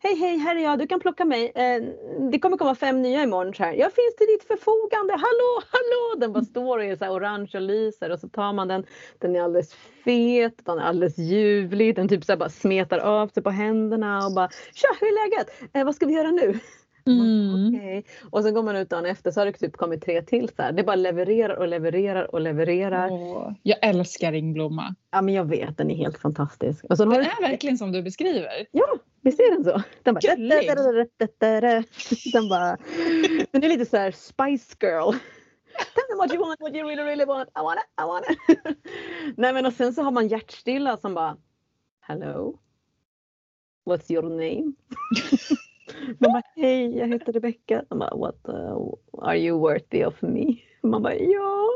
Hej hej, här är jag, du kan plocka mig. Eh, det kommer komma fem nya imorgon. Så här. Jag finns till ditt förfogande, hallå, hallå! Den bara står och är så orange och lyser och så tar man den. Den är alldeles fet, den är alldeles ljuvlig. Den typ så bara smetar av sig på händerna och bara Tja, hur är läget? Eh, vad ska vi göra nu? Mm. Okay. Och sen går man ut dagen efter så har det typ kommit tre till. Så här. Det bara levererar och levererar och levererar. Åh, jag älskar ringblomma. Ja men jag vet, den är helt fantastisk. Och så den är verkligen som du beskriver. Ja, visst är den så? Den bara... Den, bara den är lite så här Spice Girl. Tell me what you want, what you really really want. I want it, I want it. Nej men och sen så har man hjärtstilla som bara Hello? What's your name? Man bara, hej jag heter Rebecka. Bara, what the, are you worthy of me? Man bara, ja.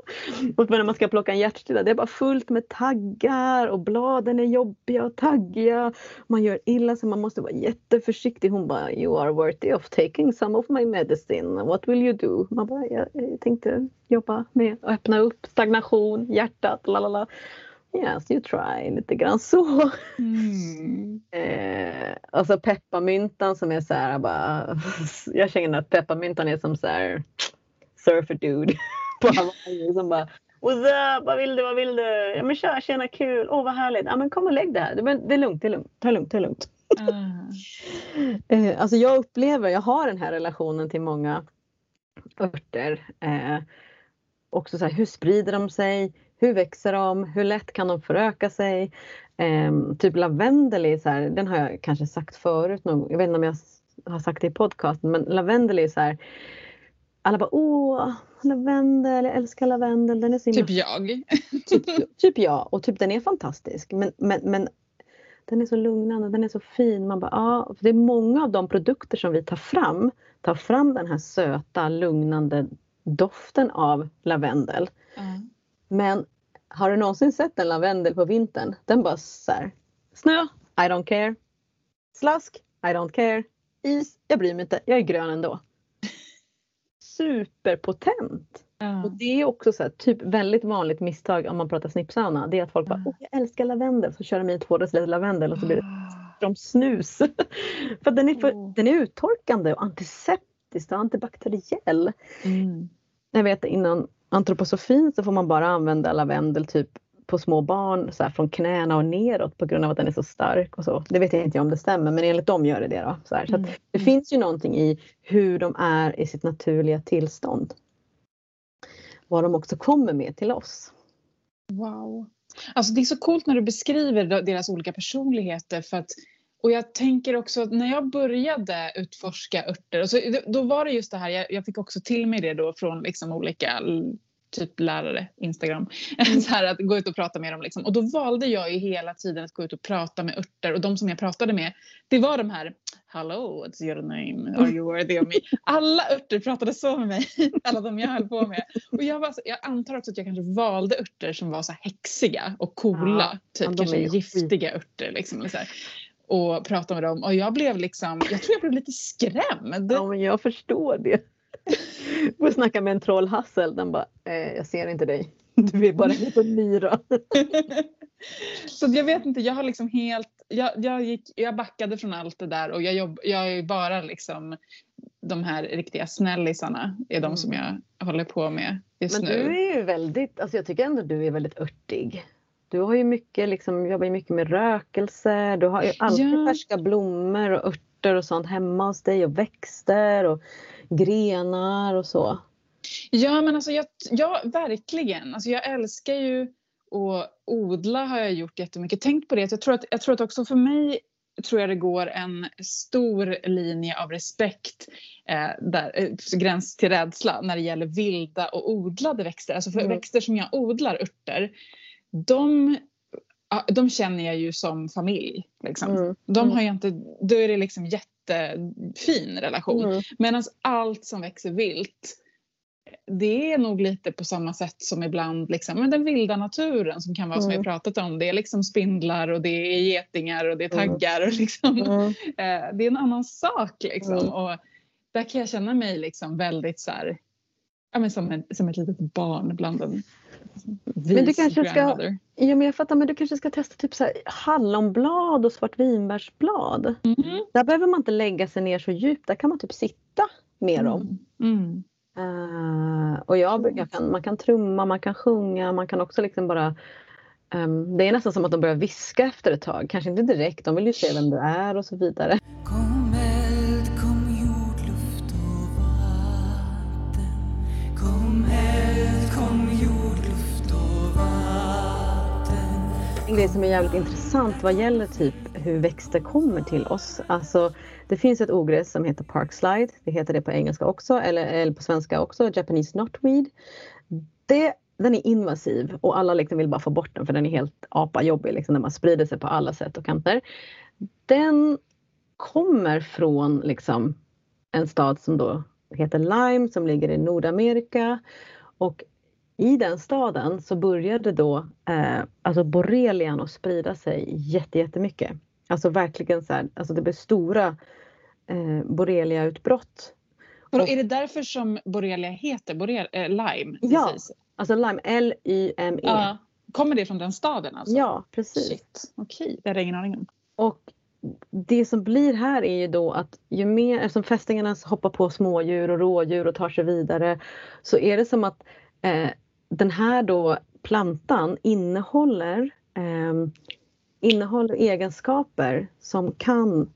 Och när man ska plocka en hjärtstilla, det är bara fullt med taggar och bladen är jobbiga och taggiga. Man gör illa så man måste vara jätteförsiktig. Hon bara, you are worthy of taking some of my medicine. What will you do? Man bara, jag, jag tänkte jobba med att öppna upp stagnation, hjärtat, lalala. Yes, you try, lite grann så. Mm. eh, och så pepparmyntan som är så här, bara, jag känner att pepparmyntan är som så här surfer dude på Hawaii som bara What's up? Vad vill du? Vad vill du? Ja men kör, tjena kul. Åh oh, vad härligt. Ja men kom och lägg det här. Det är lugnt, det är lugnt. Ta lugnt, ta lugnt. Mm. eh, alltså jag upplever, jag har den här relationen till många örter. Eh, också så här, hur sprider de sig? Hur växer de? Hur lätt kan de föröka sig? Eh, typ lavendel är så här, den har jag kanske sagt förut, någon, jag vet inte om jag har sagt det i podcasten, men lavendel är så här alla bara åh, lavendel, jag älskar lavendel. Den är så typ jag. typ, typ jag och typ den är fantastisk. Men, men, men den är så lugnande, den är så fin. Man bara, ja, det är många av de produkter som vi tar fram, tar fram den här söta, lugnande doften av lavendel. Mm. Men har du någonsin sett en lavendel på vintern? Den bara så här, snö, I don't care. Slask, I don't care. Is, jag bryr mig inte, jag är grön ändå. superpotent. Och det är också så här, typ väldigt vanligt misstag om man pratar snippsauna. Det är att folk bara, oh, jag älskar lavendel. Så kör de i två deciliter lavendel och så blir det Ah. som snus. för den är, för, Åh. den är uttorkande och antiseptisk och antibakteriell. Mm. Jag vet inom antroposofin så får man bara använda lavendel typ på små barn så här, från knäna och neråt på grund av att den är så stark och så. Det vet jag inte om det stämmer men enligt dem gör det det. Då, så. Så Mm. det finns ju någonting i hur de är i sitt naturliga tillstånd. Vad de också kommer med till oss. Wow. Alltså det är så coolt när du beskriver deras olika personligheter. För att, och jag tänker också att när jag började utforska örter, och så, då var det just det här, jag, jag fick också till mig det då från liksom olika typ lärare, Instagram, så här att gå ut och prata med dem. Liksom. Och då valde jag ju hela tiden att gå ut och prata med örter och de som jag pratade med, det var de här Hello, what's your name? Are you worthy of me? Alla örter pratade så med mig, alla de jag höll på med. Och jag, var, jag antar också att jag kanske valde örter som var så häxiga och coola. Ja, typ kanske giftiga örter. Liksom, eller så här. Och pratade med dem. Och jag blev liksom, jag tror jag blev lite skrämd. Ja men jag förstår det. Får snacka med en trollhassel. Den bara, eh, jag ser inte dig. Du är bara en liten myra. så jag vet inte, jag har liksom helt, jag, jag, gick, jag backade från allt det där och jag, jobb, jag är bara liksom de här riktiga snällisarna är de Mm. som jag håller på med just Men nu. du är ju väldigt, alltså jag tycker ändå du är väldigt örtig. Du har ju mycket, liksom, jobbar ju mycket med rökelse. Du har ju alltid Ja. färska blommor och örter och sånt hemma hos dig och växter och grenar och så. Ja, men alltså jag, ja, verkligen. Alltså jag älskar ju att odla har jag gjort jättemycket. Tänkt på det. Jag tror, att, jag tror att också för mig tror jag det går en stor linje av respekt, eh, där, eh, gräns till rädsla, när det gäller vilda och odlade växter. Alltså för Mm. växter som jag odlar, örter, de, de känner jag ju som familj. Liksom. Mm. De Mm. har jag inte, då är det liksom jättefin relation. Mm. Medan allt som växer vilt, det är nog lite på samma sätt som ibland liksom, men den vilda naturen som kan vara som vi Mm. pratat om. Det är liksom spindlar och det är getingar och det är Mm. taggar. Och liksom, Mm. eh, det är en annan sak. Liksom. Mm. Och där kan jag känna mig liksom väldigt så här, ja, men som, en, som ett litet barn bland en vis du kanske ska-. Ja, men jag fattar, men du kanske ska testa typ så här hallonblad och svartvinbärsblad. Mm. Där behöver man inte lägga sig ner så djupt, där kan man typ sitta med dem. Mm. Mm. Eh, och jag, kan, man kan trumma, man kan sjunga, man kan också liksom bara ehm, det är nästan som att de börjar viska efter ett tag. Kanske inte direkt, de vill ju se vem du är och så vidare. Kom En grej som är jävligt intressant vad gäller typ hur växter kommer till oss. Alltså, det finns ett ogräs som heter parkslide. Det heter det på engelska också, eller, eller på svenska också, Japanese knotweed. Det, den är invasiv och alla liksom vill bara få bort den för den är helt apajobbig liksom, när man sprider sig på alla sätt och kanter. Den kommer från liksom, en stad som då heter Lyme som ligger i Nordamerika. Och i den staden så började då eh, alltså borrelian att sprida sig jätte, jättemycket. Alltså verkligen så här, alltså det blev stora eh, borreliautbrott. Och Och- är det därför som borrelia heter borrel, eh, Lime? Ja. Precis. Alltså Lyme, L-Y-M-E. Ja. Kommer det från den staden alltså? Ja, precis. Shit, okej. Det hade jag ingen aning om. Och det som blir här är ju då att ju mer, eftersom fästingarna hoppar på smådjur och rådjur och tar sig vidare, så är det som att eh, den här då plantan innehåller, eh, innehåller egenskaper som kan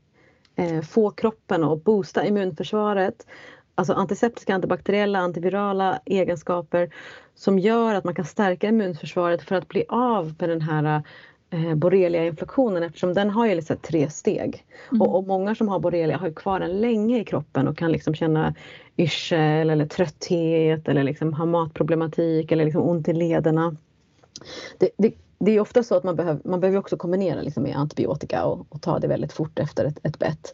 eh, få kroppen att boosta immunförsvaret. Alltså antiseptiska, antibakteriella, antivirala egenskaper som gör att man kan stärka immunförsvaret för att bli av med den här eh, borrelia-infektionen eftersom den har ju liksom tre steg. Mm. Och, och många som har borrelia har kvar den länge i kroppen och kan liksom känna yrsel eller trötthet eller liksom ha matproblematik eller liksom ont i lederna. Det, det, det är ofta så att man behöver, man behöver också kombinera liksom med antibiotika och, och ta det väldigt fort efter ett, ett bett.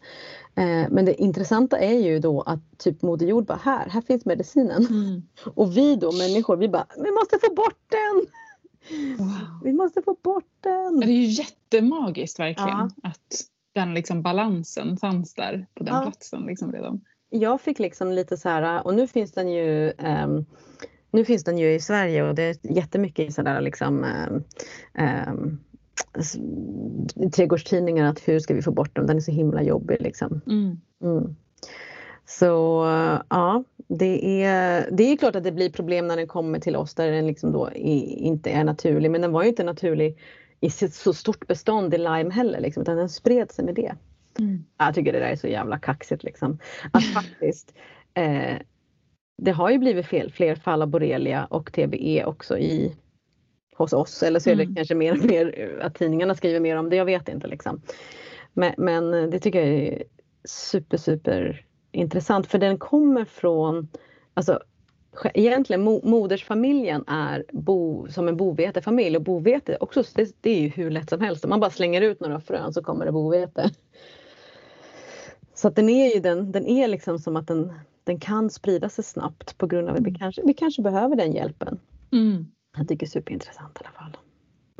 Eh, men det intressanta är ju då att typ Moder Jord bara här, här finns medicinen. Mm. Och vi då människor, vi bara, vi måste få bort den! Wow. Vi måste få bort den! Det är ju jättemagiskt verkligen Ja. att den liksom balansen fanns där på den Ja. platsen liksom redan. jag fick liksom lite så här, och nu finns den ju ehm, nu finns den ju i Sverige och det är jättemycket i sådär liksom ehm, s- trädgårdstidningar att hur ska vi få bort dem, den är så himla jobbig liksom. Mm. Mm. Så ja, det är, det är klart att det blir problem när den kommer till oss där den liksom då inte är naturlig. Men den var ju inte naturlig i sitt så stort bestånd i lime heller, liksom, utan den spred sig med det. Mm. Jag tycker det där är så jävla kaxigt liksom. Att faktiskt eh, det har ju blivit fel, fler fall av borrelia och TBE också i hos oss eller så är det Mm. kanske mer och mer att tidningarna skriver mer om det, jag vet inte liksom. Men, men det tycker jag är super super intressant för den kommer från, alltså egentligen mo, modersfamiljen är bo, som en bovetefamilj och bovete också, det, det är ju hur lätt som helst. Om man bara slänger ut några frön så kommer det bovete. Så att den är ju den, den är liksom som att den, den kan sprida sig snabbt på grund av att vi kanske, vi kanske behöver den hjälpen. Mm. Jag tycker superintressant i alla fall.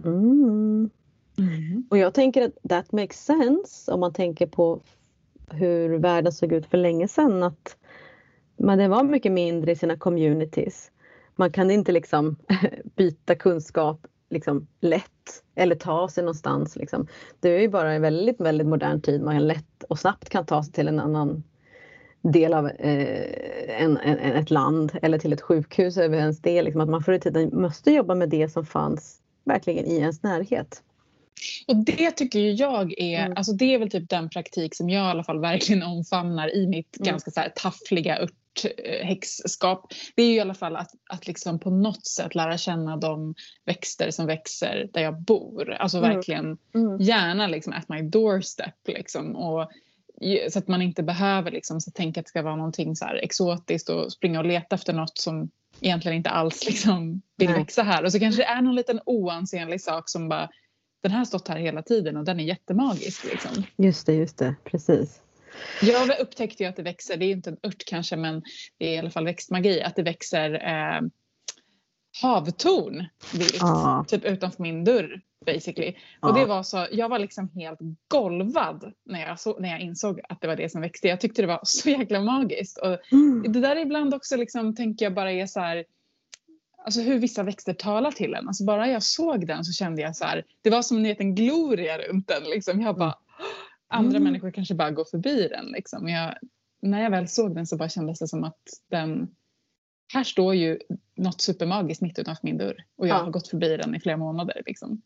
Mm. Mm. Och jag tänker att that makes sense om man tänker på hur världen såg ut för länge sedan. Att men det var mycket mindre i sina communities. Man kan inte liksom byta kunskap liksom lätt eller ta sig någonstans. Liksom. Det är ju bara en väldigt, väldigt modern tid man lätt och snabbt kan ta sig till en annan del av eh, en, en, en- ett land eller till ett sjukhus över ens del. Liksom, att man förr i tiden måste jobba med det som fanns verkligen i ens närhet. Och det tycker ju jag är, Mm. alltså det är väl typ den praktik som jag i alla fall verkligen omfamnar i mitt Mm. ganska så här taffliga örthäxskap. Det är ju i alla fall att, att liksom på något sätt lära känna de växter som växer där jag bor. Alltså Mm. verkligen Mm. gärna liksom at my doorstep liksom. Och, så att man inte behöver liksom så tänka att det ska vara någonting så exotiskt och springa och leta efter något som egentligen inte alls liksom vill växa här. Och så kanske det är någon liten oansenlig sak som bara den här har stått här hela tiden och den är jättemagisk. Liksom. Just det, just det, precis. Jag upptäckte ju att det växer, det är inte en ört kanske men det är i alla fall växtmagi, att det växer eh, havtorn vilt, Ja. typ utanför min dörr basically. Ja. Och det var så, jag var liksom helt golvad när jag, så, när jag insåg att det var det som växte. Jag tyckte det var så jäkla magiskt. Och Mm. det där är ibland också liksom, tänker jag bara är så här, alltså hur vissa växter talar till en. Alltså bara jag såg den så kände jag så här, det var som ni vet en gloria runt den. Liksom. Jag bara, andra Mm. människor kanske bara går förbi den. Liksom. Jag, när jag väl såg den så bara kändes det som att den, här står ju något supermagiskt mitt utanför min dörr. Och jag Ja. har gått förbi den i flera månader. Liksom.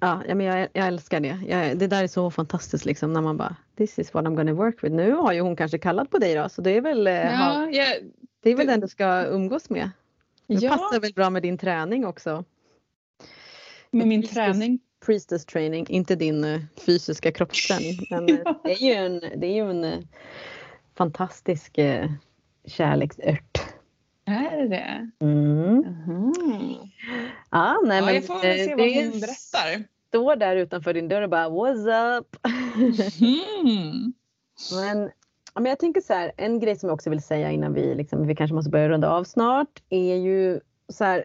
Ja, men jag, jag älskar det. Jag, det där är så fantastiskt liksom när man bara This is what I'm gonna work with. Nu har ju hon kanske kallat på dig då så det är väl, eh, ha, Ja, jag, det är väl det- den du ska umgås med. Det ja passar väl bra med din träning också. med min träning. Priestess training, inte din eh, fysiska kroppsträning. Men eh, det är ju en, det är ju en eh, fantastisk kärleksört. Är det? Mm. Mhm. Ja, nej, Ja, men jag får väl se vad det hon berättar. står där utanför din dörr och bara What's up? Mm. Men, ja, men jag tänker så här, en grej som jag också vill säga innan vi, liksom, vi kanske måste börja runda av snart är ju så här.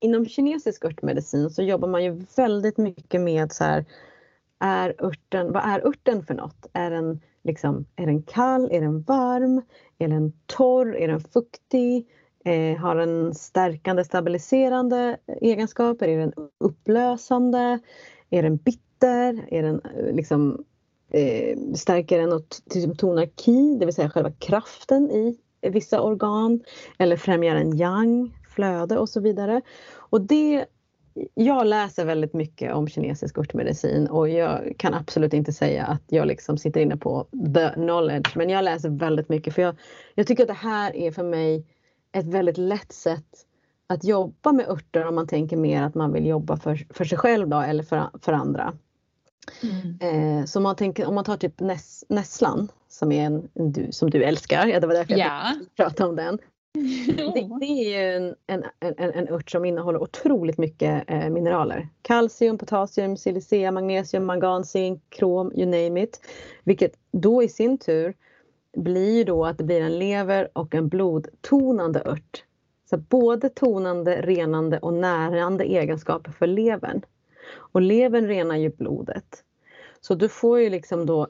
Inom kinesisk örtmedicin så jobbar man ju väldigt mycket med så här. Är örten, vad är örten för något? Är den, liksom, är den kall? Är den varm? Är den torr? Är den fuktig? Eh, har den stärkande, stabiliserande egenskaper? Är den upplösande? Är den bitter? Är den eh, liksom eh, stärker den och tonar ki, det vill säga själva kraften i vissa organ eller främjar en yang, flöde och så vidare. Och det, jag läser väldigt mycket om kinesisk örtmedicin och jag kan absolut inte säga att jag liksom sitter inne på the knowledge men jag läser väldigt mycket för jag, jag tycker att det här är för mig ett väldigt lätt sätt att jobba med örter om man tänker mer att man vill jobba för, för sig själv då, eller för, för andra. Mm. Eh, så om man, tänker, om man tar typ näss, nässlan som, är en, en du, som du älskar, ja, det var därför jag Ja. pratade om den. Det, det är ju en, en, en, en ört som innehåller otroligt mycket eh, mineraler. Kalcium, potassium, silicea, magnesium, mangan, zink, krom, you name it. Vilket då i sin tur blir då att det blir en lever och en blodtonande ört. Så både tonande, renande och närande egenskaper för levern. Och levern renar ju blodet. Så du får ju liksom då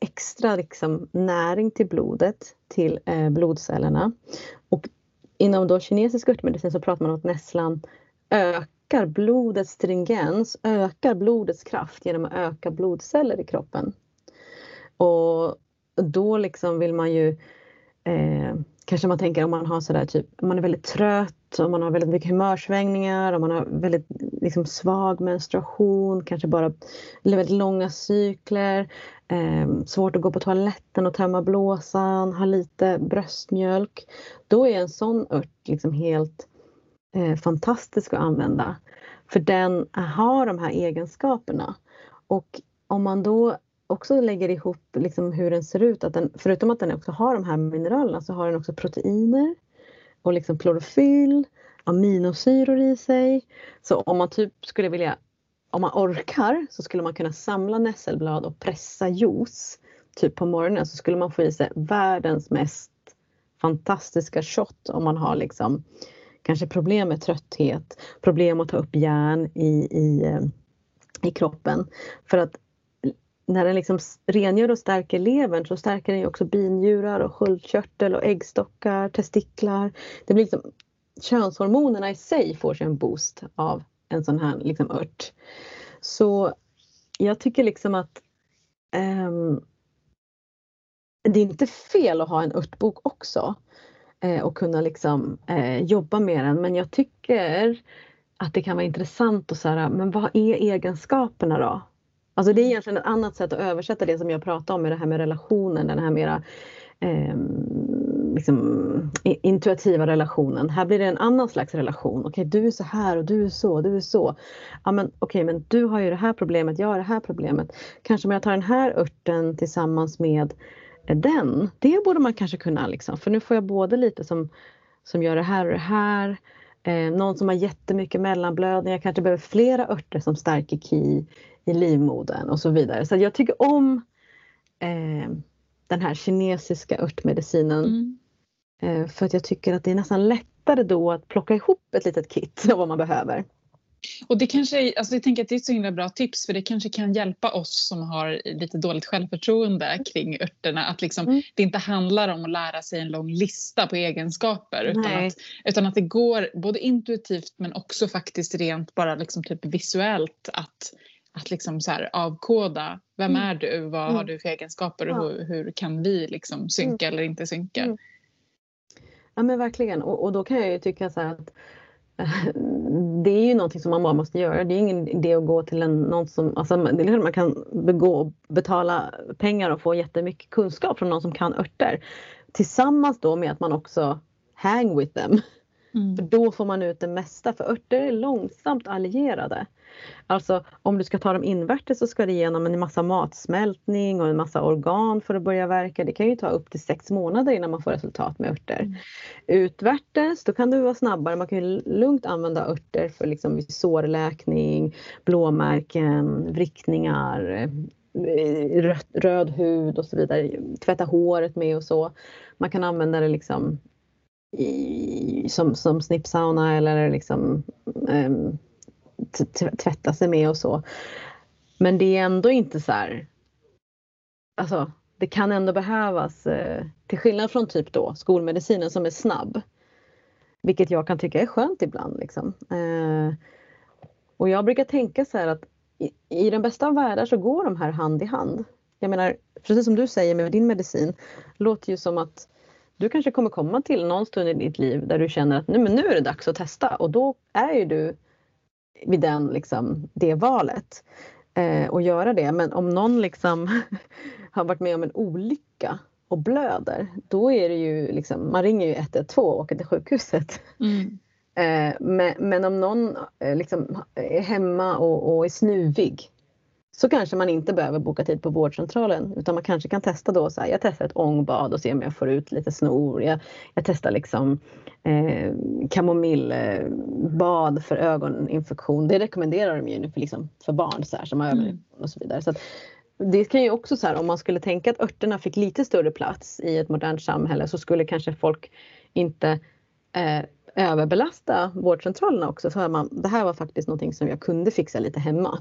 extra liksom, näring till blodet, till eh, blodcellerna. Och inom då kinesisk örtmedicin så pratar man om att nässlan ökar blodets stringens, ökar blodets kraft genom att öka blodceller i kroppen. Och då liksom vill man ju eh, kanske man tänker om man har sådär typ, om man är väldigt trött, om man har väldigt mycket humörsvängningar, om man har väldigt liksom, svag menstruation, kanske bara eller väldigt långa cykler, eh, svårt att gå på toaletten och tömma blåsan, har lite bröstmjölk. Då är en sån ört liksom helt eh, fantastisk att använda. För den har de här egenskaperna. Och om man då också lägger ihop liksom hur den ser ut, att den, förutom att den också har de här mineralerna så har den också proteiner och liksom klorofyll, aminosyror i sig. Så om man typ skulle vilja, om man orkar så skulle man kunna samla nässelblad och pressa juice typ på morgonen så skulle man få i sig världens mest fantastiska shot om man har liksom kanske problem med trötthet, problem att ta upp järn i, i, eh, i kroppen. För att när den liksom rengör och stärker levern så stärker den också binjurar och sköldkörtel och äggstockar, testiklar. Det blir liksom, könshormonerna i sig får sig en boost av en sån här liksom ört. Så jag tycker liksom att um, det är inte fel att ha en örtbok också eh, och kunna liksom eh, jobba med den men jag tycker att det kan vara intressant att säga, men vad är egenskaperna då? Alltså det är egentligen ett annat sätt att översätta det som jag pratade om med det här med relationen, den här mera eh, liksom, intuitiva relationen. Här blir det en annan slags relation. Okej, okay, du är så här och du är så, du är så. Ja, men okej, okay, men du har ju det här problemet, jag har det här problemet. Kanske om jag tar den här örten tillsammans med eh, den. Det borde man kanske kunna liksom, för nu får jag både lite som, som gör det här och det här. Eh, någon som har jättemycket mellanblödningar kanske behöver flera örter som stärker ki i livmodern och så vidare. Så jag tycker om eh, den här kinesiska örtmedicinen. Mm. Eh, för att jag tycker att det är nästan lättare då att plocka ihop ett litet kit av vad man behöver. Och det kanske, alltså jag tänker att det är ett så himla bra tips för det kanske kan hjälpa oss som har lite dåligt självförtroende kring örterna att liksom, mm. det inte handlar om att lära sig en lång lista på egenskaper utan att, utan att det går både intuitivt men också faktiskt rent bara liksom typ visuellt att att liksom så här avkoda vem mm. är du, vad mm. har du för egenskaper och ja. hur, hur, kan vi liksom synka mm. eller inte synka. Mm. Ja men verkligen och, och, då kan jag ju tycka så att det är ju någonting som man bara måste göra. Det är ingen idé att gå till en, någon som, alltså det är klart man kan begå, betala pengar och få jättemycket kunskap från någon som kan örter. Tillsammans då med att man också hang with them. Mm. För då får man ut det mesta för örter är långsamt allierade. Alltså om du ska ta dem invärtes så ska det igenom en massa matsmältning och en massa organ för att börja verka. Det kan ju ta upp till sex månader innan man får resultat med örter. Mm. Utvärtes, då kan du vara snabbare. Man kan lugnt använda örter för liksom sårläkning, blåmärken, vrickningar, eh, röd, röd hud och så vidare. Tvätta håret med och så. Man kan använda det liksom i, som, som snippsauna eller liksom um, tvätta sig med och så. Men det är ändå inte så här, alltså det kan ändå behövas, eh, till skillnad från typ då skolmedicinen som är snabb. Vilket jag kan tycka är skönt ibland. Liksom. Eh, och jag brukar tänka så här att i, i den bästa av världar så går de här hand i hand. Jag menar, precis som du säger med din medicin, låter ju som att du kanske kommer komma till någon stund i ditt liv där du känner att nu, men nu är det dags att testa och då är ju du vid den, liksom, det valet eh, och göra det. Men om någon liksom har varit med om en olycka och blöder, då är det ju liksom, man ringer ju 112 och åker till sjukhuset. Mm. Eh, men, men, om någon eh, liksom är hemma och, och är snuvig så kanske man inte behöver boka tid på vårdcentralen utan man kanske kan testa då så här, jag testar ett ångbad och ser om jag får ut lite snor. Jag, jag testar liksom eh, kamomillbad för ögoninfektion. Det rekommenderar de ju för, liksom, för barn så här, som har mm. ögoninfektion och så vidare. Så att, det kan ju också så här, om man skulle tänka att örterna fick lite större plats i ett modernt samhälle så skulle kanske folk inte eh, överbelasta vårdcentralerna också. Så man, det här var faktiskt någonting som jag kunde fixa lite hemma.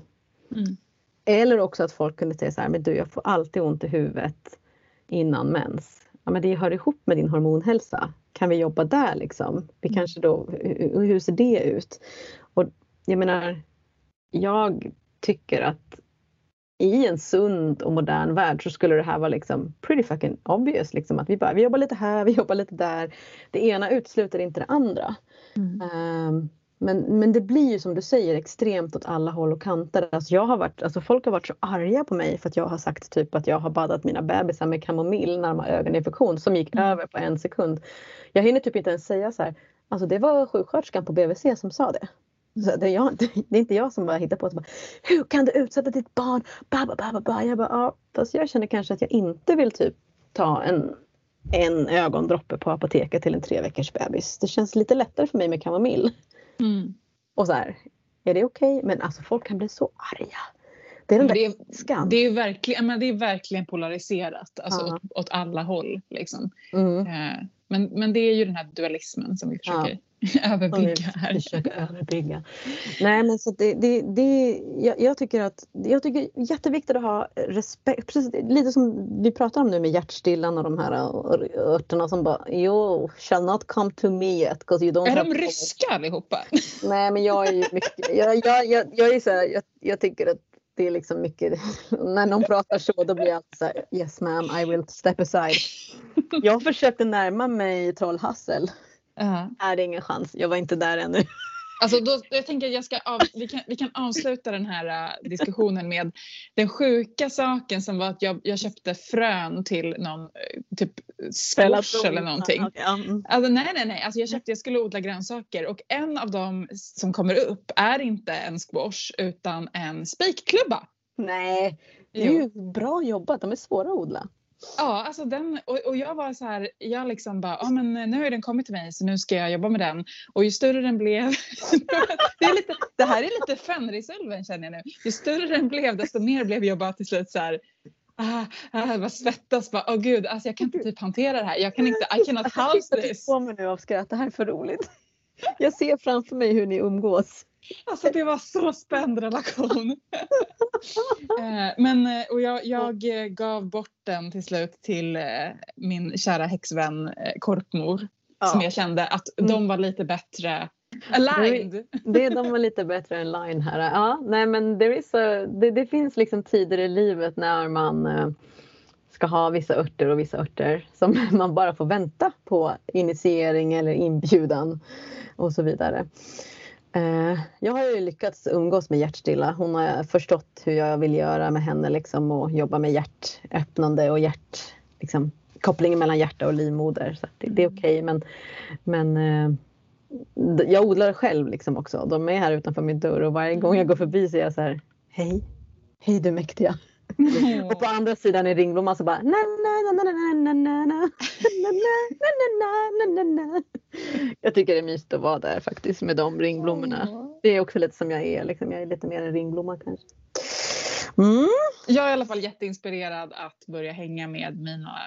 Mm. Eller också att folk kunde säga så här, men du jag får alltid ont i huvudet innan mens. Ja, men det hör ihop med din hormonhälsa. Kan vi jobba där liksom? Vi Mm. kanske då, hur hur ser det ut? Och jag menar, jag tycker att i en sund och modern värld så skulle det här vara liksom pretty fucking obvious. Liksom, att vi, bara, vi jobbar lite här, vi jobbar lite där. Det ena utesluter inte det andra. Mm. Ehm, men, men det blir ju som du säger extremt åt alla håll och kanter. Alltså jag har varit, alltså folk har varit så arga på mig för att jag har sagt typ att jag har badat mina bebisar med kamomill när de har ögoninfektion som gick Mm. över på en sekund. Jag hinner typ inte ens säga så här. Alltså det var sjuksköterskan på BVC som sa det. Så det, är jag, det är inte jag som bara hittar på det. Hur kan du utsätta ditt barn? Ba, ba, ba, ba, ba. Jag bara, ja, fast jag känner kanske att jag inte vill typ ta en, en ögondroppe på apoteket till en tre veckors bebis. Det känns lite lättare för mig med kamomill. Mm. Och så här, är det okej? Men alltså folk kan bli så arga. Det är den där det, är, ilskan. det, är verkligen, men det är verkligen polariserat alltså Ja. åt, åt alla håll. Liksom. Mm. Eh, Men, men det är ju den här dualismen som vi försöker Som överbygga här. försöker överbygga. Nej men så det, det, det, jag, jag tycker att jag tycker det är jätteviktigt att ha respekt. Precis, lite som vi pratar om nu med hjärtstillan och de här ör- örterna som bara you shall not come to me yet you don't Är de ryska allihopa? Nej men jag är ju mycket, jag, jag, jag, jag är så här, jag, jag tycker att det är liksom mycket, när någon pratar så då blir jag alltid så här, yes ma'am I will step aside. Jag försökte närma mig Trollhassel. Ja. Är det ingen chans, jag var inte där ännu. Alltså då, jag tänker jag ska av, vi, kan, vi kan avsluta den här äh, diskussionen med den sjuka saken som var att jag, jag köpte frön till någon äh, typ squash eller någonting. Ja, mm. Alltså, nej, nej, nej. Alltså, jag, köpte, jag skulle odla grönsaker och en av dem som kommer upp är inte en squash utan en spikklubba. Nej, det är ju bra jobbat, de är svåra att odla. Ja, alltså den, och, och jag var så här, jag liksom bara, ja men nu har den kommit till mig så nu ska jag jobba med den. Och ju större den blev, det, är lite, det här är lite Fenrisulven känner jag nu. Ju större den blev desto mer blev jag bara till slut så här, ah, ah, bara svettas, bara, åh gud, alltså jag kan inte typ hantera det här. Jag kan inte, I cannot Jag house this. på mig nu av skratt, det här är för roligt. Jag ser framför mig hur ni umgås. Alltså det var så spänd relation. Eh, Men eh, och jag, jag eh, gav bort den till slut till min kära häxvän Korpmor. Som jag kände att Mm. de var lite bättre aligned. Det, de var lite bättre än line här. Ja, nej men there is a, det, det finns liksom tider i livet när man ska ha vissa örter och vissa örter som man bara får vänta på initiering eller inbjudan och så vidare. Eh, jag har ju lyckats umgås med hjärtstilla. Hon har förstått hur jag vill göra med henne liksom och jobba med hjärtöppnande och hjärt, liksom, kopplingen mellan hjärta och livmoder. Så det, det är okej men, men eh, d- jag odlar själv liksom också. De är här utanför min dörr och varje gång jag går förbi så är jag så här Hej, hej du mäktiga. Och på andra sidan är ringblomman så bara na na na na na na na na na na na na na na na Jag tycker det är mysigt att vara där faktiskt med de ringblommorna. Det är också lite som jag är, liksom. jag är lite mer en ringblomma kanske. Mm. Jag är i alla fall jätteinspirerad att börja hänga med mina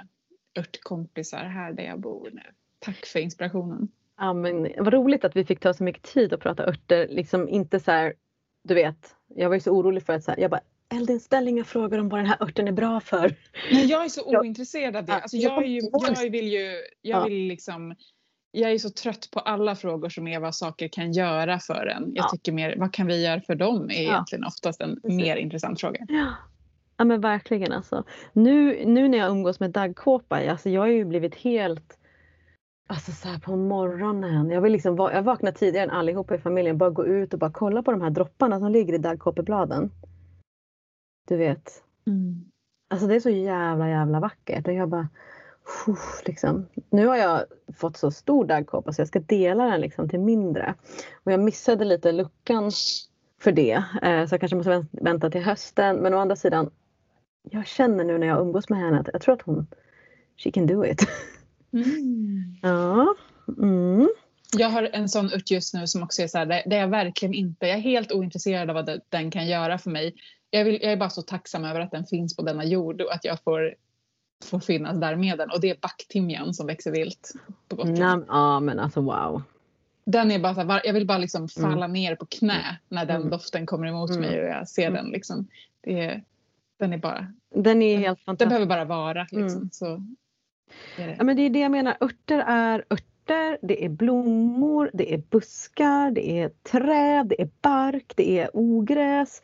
örtkompisar här där jag bor nu. Tack för inspirationen. Ja, men vad roligt att vi fick ta så mycket tid att prata örter. Liksom inte så här, du vet, jag var ju så orolig för att så här, jag bara Eldin ställ inga frågor om vad den här örten är bra för. Men jag är så ointresserad av det. Alltså jag, ju, jag- vill ju, jag Ja. vill liksom jag är så trött på alla frågor som är vad saker kan göra för en. Jag Ja. tycker mer, vad kan vi göra för dem är Ja. egentligen oftast en Precis. mer intressant fråga. Ja. Ja men verkligen alltså. Nu, nu när jag umgås med daggkåpa, alltså jag har ju blivit helt Alltså så här på morgonen. Jag vill liksom, jag vaknar tidigare än allihopa i familjen. Bara gå ut och bara kolla på de här dropparna som ligger i daggkåpebladen. Du vet. Alltså det är så jävla jävla vackert. Och jag bara, liksom. Nu har jag fått så stor daggkåpa så jag ska dela den liksom till mindre. Och jag missade lite luckan för det. Eh, så jag kanske måste vänt- vänta till hösten. Men å andra sidan, jag känner nu när jag umgås med henne att jag tror att hon, she can do it. Mm. ja. Mm. Jag har en sån ört just nu som också är så här, där där jag verkligen inte, jag är helt ointresserad av vad den kan göra för mig. Jag, vill, jag är bara så tacksam över att den finns på denna jord och att jag får, får finnas där med den. Och det är backtimjan som växer vilt på Gotland. Ja men alltså wow. Den är bara så här, jag vill bara liksom falla ner på knä när den Mm. doften kommer emot Mm. mig och jag ser Mm. den. Liksom. Det är, den är bara, Den är helt den fantastisk. behöver bara vara. Liksom. Mm. Så är det. Ja, men det är det jag menar. Örter är örter, det är blommor, det är buskar, det är träd, det är bark, det är ogräs.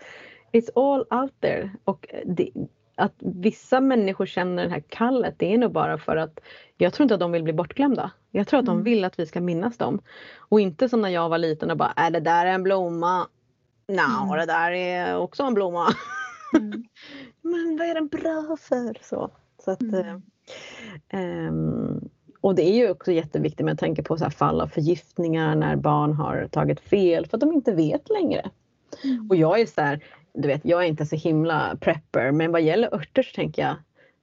It's all out there. Och det, att vissa människor känner det här kallet, det är nog bara för att jag tror inte att de vill bli bortglömda. Jag tror att de Mm. vill att vi ska minnas dem. Och inte som när jag var liten och bara, är det där en blomma? Nej, Mm. det där är också en blomma. Mm. Men vad är den bra för? Så, så att, Mm. ehm, och det är ju också jätteviktigt med tanke på så här fall av förgiftningar när barn har tagit fel för att de inte vet längre. Mm. Och jag är så här, du vet, jag är inte så himla prepper men vad gäller örter så tänker jag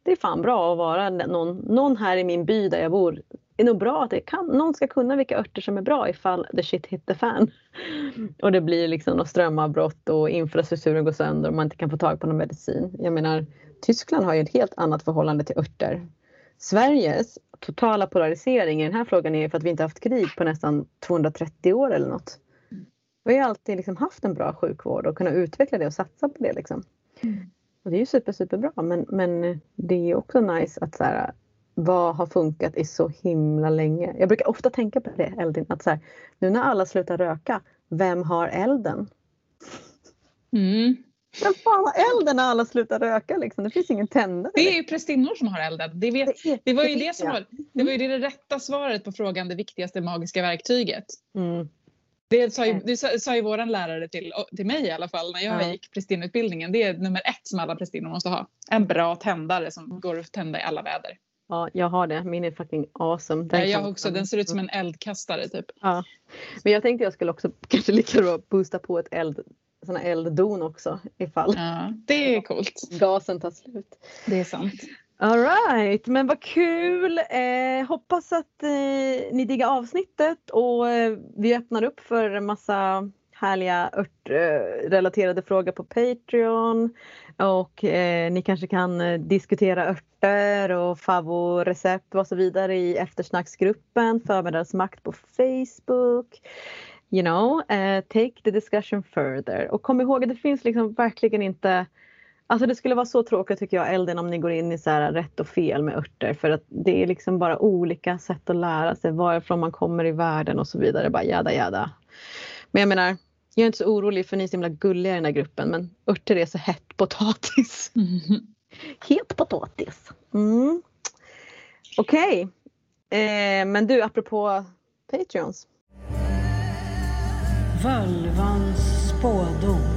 det är fan bra att vara någon, någon här i min by där jag bor. Det är nog bra att det kan, någon ska kunna vilka örter som är bra ifall the shit hit the fan. Och det blir liksom något strömavbrott och infrastrukturen går sönder och man inte kan få tag på någon medicin. Jag menar, Tyskland har ju ett helt annat förhållande till örter. Sveriges totala polarisering i den här frågan är ju för att vi inte haft krig på nästan 230 år eller något. Vi har ju alltid liksom haft en bra sjukvård och kunnat utveckla det och satsa på det. Liksom. Mm. Och det är ju super, superbra men, men det är ju också nice att så här, vad har funkat i så himla länge. Jag brukar ofta tänka på det Eldin, att så här, nu när alla slutar röka, vem har elden? Mm. Vem fan har elden när alla slutar röka liksom? Det finns ingen tändare. Det är ju prästinnor som har elden. Det, vet, Det var ju det som var, det var ju det rätta svaret på frågan det viktigaste magiska verktyget. Mm. Det sa ju, det sa, sa ju våran lärare till, till mig i alla fall när jag Ja. gick prästinnutbildningen. Det är nummer ett som alla prästinnor måste ha. En bra tändare som går att tända i alla väder. Ja, jag har det. Min är fucking awesome. Den kan- jag också, den ser ut som en eldkastare typ. Ja. Men jag tänkte jag skulle också kanske lika bra boosta på ett eld, såna elddon också ifall Ja, det är coolt. gasen tar slut. Det är sant. Alright, men vad kul! Eh, hoppas att eh, ni diggar avsnittet och eh, vi öppnar upp för en massa härliga örtrelaterade frågor på Patreon. Och eh, ni kanske kan eh, diskutera örter och favoritrecept och så vidare i eftersnacksgruppen Förmiddagsmakt på Facebook. You know, eh, take the discussion further. Och kom ihåg att det finns liksom verkligen inte Alltså det skulle vara så tråkigt tycker jag Elden om ni går in i så här rätt och fel med örter för att det är liksom bara olika sätt att lära sig varifrån man kommer i världen och så vidare. Bara jada jada. Men jag menar, jag är inte så orolig för ni är så himla gulliga i den här gruppen men örter är så hett potatis. Het potatis. Mm. Okej. Eh, men du apropå Patreons. Völvans spådom.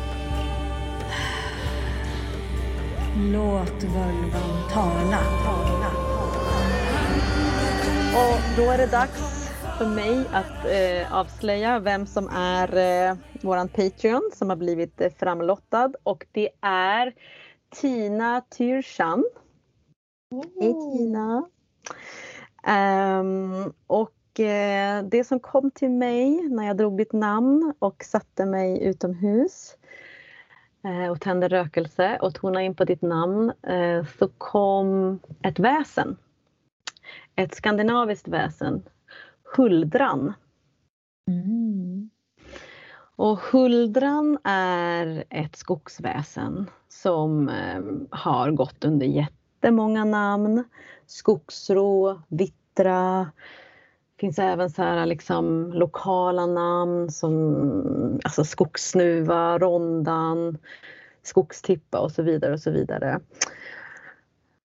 Låt völvan tala. tala. Och då är det dags för mig att eh, avslöja vem som är eh, våran Patreon som har blivit eh, framlottad och det är Tina Tyrshan. Hej Tina! Ehm, och eh, det som kom till mig när jag drog ditt namn och satte mig utomhus och tände rökelse och tonade in på ditt namn eh, så kom ett väsen. Ett skandinaviskt väsen. Huldran. Mm. Och huldran är ett skogsväsen som eh, har gått under jättemånga namn. Skogsrå, vittra finns även så här liksom lokala namn som alltså skogssnuva, rondan, skogstippa och så vidare och så vidare.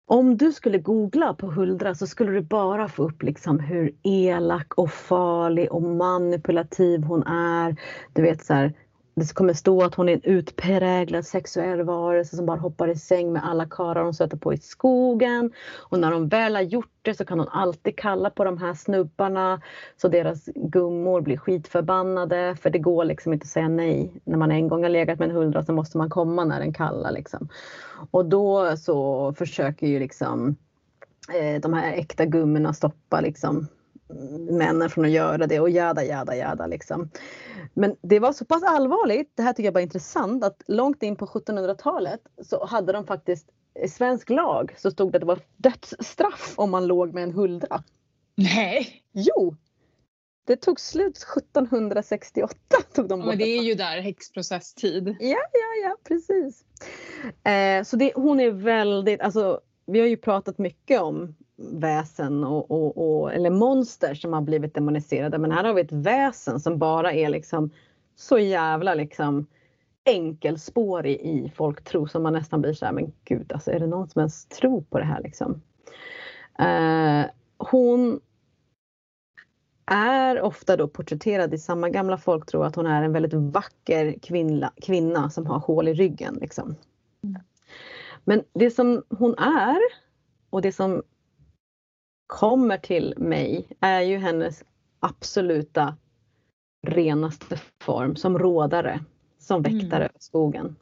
Om du skulle googla på Huldra så skulle du bara få upp liksom hur elak och farlig och manipulativ hon är. Du vet så här, det kommer stå att hon är en utpräglad sexuell varelse som bara hoppar i säng med alla karlar hon stöter på i skogen. Och när hon väl har gjort det så kan hon alltid kalla på de här snubbarna så deras gummor blir skitförbannade för det går liksom inte att säga nej. När man en gång har legat med en huldra så måste man komma när den kallar liksom. Och då så försöker ju liksom eh, de här äkta gummorna stoppa liksom männen från att göra det och jada jada jada liksom. Men det var så pass allvarligt, det här tycker jag bara är intressant, att långt in på 1700-talet så hade de faktiskt i svensk lag så stod det att det var dödsstraff om man låg med en huldra. Nej! Jo! Det tog slut 1768. Tog de Ja, bort men det är ju där häxprocesstid. Ja, ja, ja, precis. Eh, så det, hon är väldigt, alltså vi har ju pratat mycket om väsen och, och, och, eller monster som har blivit demoniserade. Men här har vi ett väsen som bara är liksom så jävla liksom enkelspårig i folktro som man nästan blir så här, men gud alltså är det någon som ens tror på det här liksom? Eh, hon är ofta då porträtterad i samma gamla folktro att hon är en väldigt vacker kvinna, kvinna som har hål i ryggen. Liksom. Men det som hon är och det som kommer till mig är ju hennes absoluta renaste form som rådare, som väktare över skogen.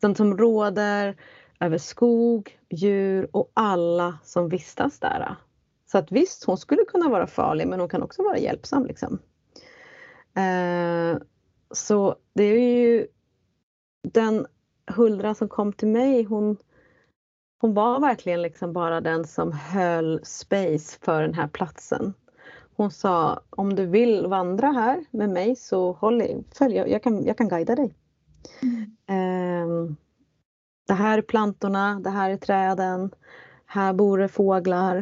Den som råder över skog, djur och alla som vistas där. Så att visst, hon skulle kunna vara farlig men hon kan också vara hjälpsam. Liksom. Eh, så det är ju den huldra som kom till mig, hon, hon var verkligen liksom bara den som höll space för den här platsen. Hon sa om du vill vandra här med mig så håll i, följ, jag kan, jag kan guida dig. Eh, det här är plantorna, det här är träden, här bor det fåglar.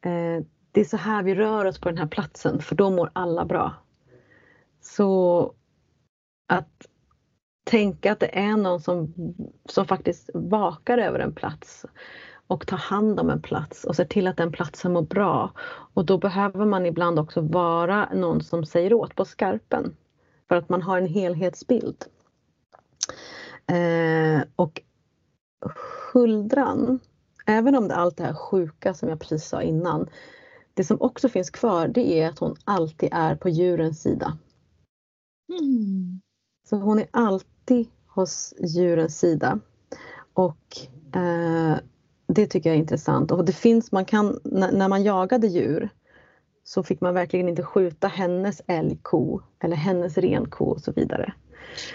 Eh, det är så här vi rör oss på den här platsen för då mår alla bra. Så att tänka att det är någon som, som faktiskt vakar över en plats och tar hand om en plats och ser till att den platsen mår bra. Och då behöver man ibland också vara någon som säger åt på skarpen. För att man har en helhetsbild. Eh, och huldran, även om det är allt det här sjuka som jag precis sa innan. Det som också finns kvar det är att hon alltid är på djurens sida. Mm. Så hon är alltid hos djurens sida. Och eh, det tycker jag är intressant. Och det finns, man kan, när, man jagade djur så fick man verkligen inte skjuta hennes älgko eller hennes renko och så vidare.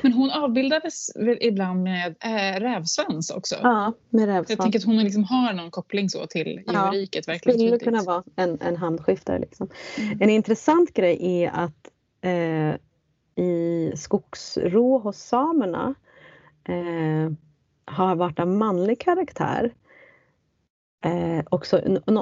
Men hon avbildades väl ibland med äh, rävsvans också? Ja, med Så jag rävsvans. tänker att hon liksom har någon koppling så till Ja, djurriket. verkligen skulle tydligt. kunna vara en, en handskiftare. Liksom. Mm. En intressant grej är att eh, i skogsrå hos samerna eh, har varit en manlig karaktär. Eh, också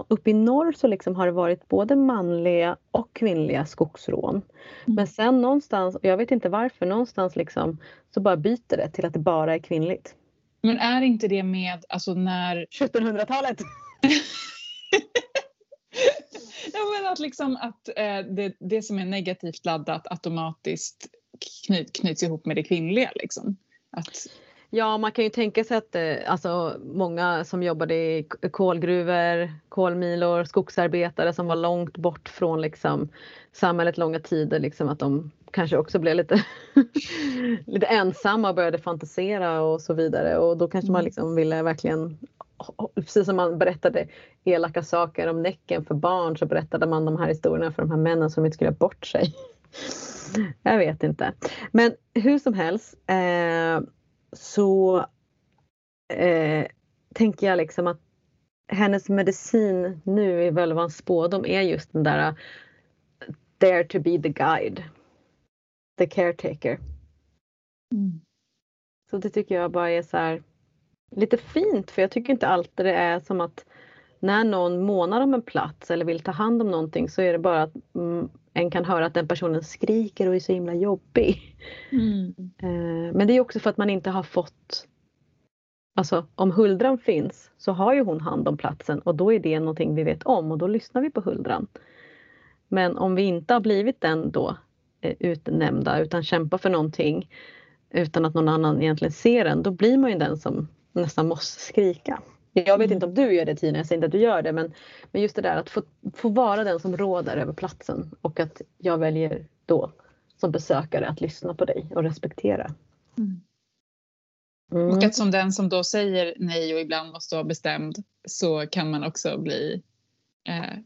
uppe i norr så liksom har det varit både manliga och kvinnliga skogsrån. Mm. Men sen någonstans, och jag vet inte varför, någonstans liksom så bara byter det till att det bara är kvinnligt. Men är inte det med alltså när 1700-talet! Ja, men att, liksom att eh, det, det som är negativt laddat automatiskt knyt, knyts ihop med det kvinnliga. Liksom. Att, Ja, man kan ju tänka sig att eh, alltså, många som jobbade i kolgruvor, kolmilor, skogsarbetare som var långt bort från liksom, samhället långa tider, liksom, att de kanske också blev lite, lite ensamma och började fantisera och så vidare. Och då kanske man Mm. liksom ville verkligen, precis som man berättade elaka saker om Näcken för barn så berättade man de här historierna för de här männen som inte skulle göra bort sig. Jag vet inte. Men hur som helst eh, så eh, tänker jag liksom att hennes medicin nu i Völvans spådom är just den där uh, Dare to be the guide. The caretaker. Så det tycker jag bara är så här lite fint för jag tycker inte alltid det är som att när någon månar om en plats eller vill ta hand om någonting så är det bara att mm, en kan höra att den personen skriker och är så himla jobbig. Eh, Men det är också för att man inte har fått Alltså om Huldran finns så har ju hon hand om platsen och då är det någonting vi vet om och då lyssnar vi på Huldran. Men om vi inte har blivit den då eh, utnämnda utan kämpar för någonting utan att någon annan egentligen ser den, då blir man ju den som nästan måste skrika. Jag vet Mm. inte om du gör det Tina, jag säger inte att du gör det men, men just det där att få, få vara den som råder över platsen och att jag väljer då som besökare att lyssna på dig och respektera. Mm. Mm. Och att som den som då säger nej och ibland måste vara bestämd så kan man också bli eh,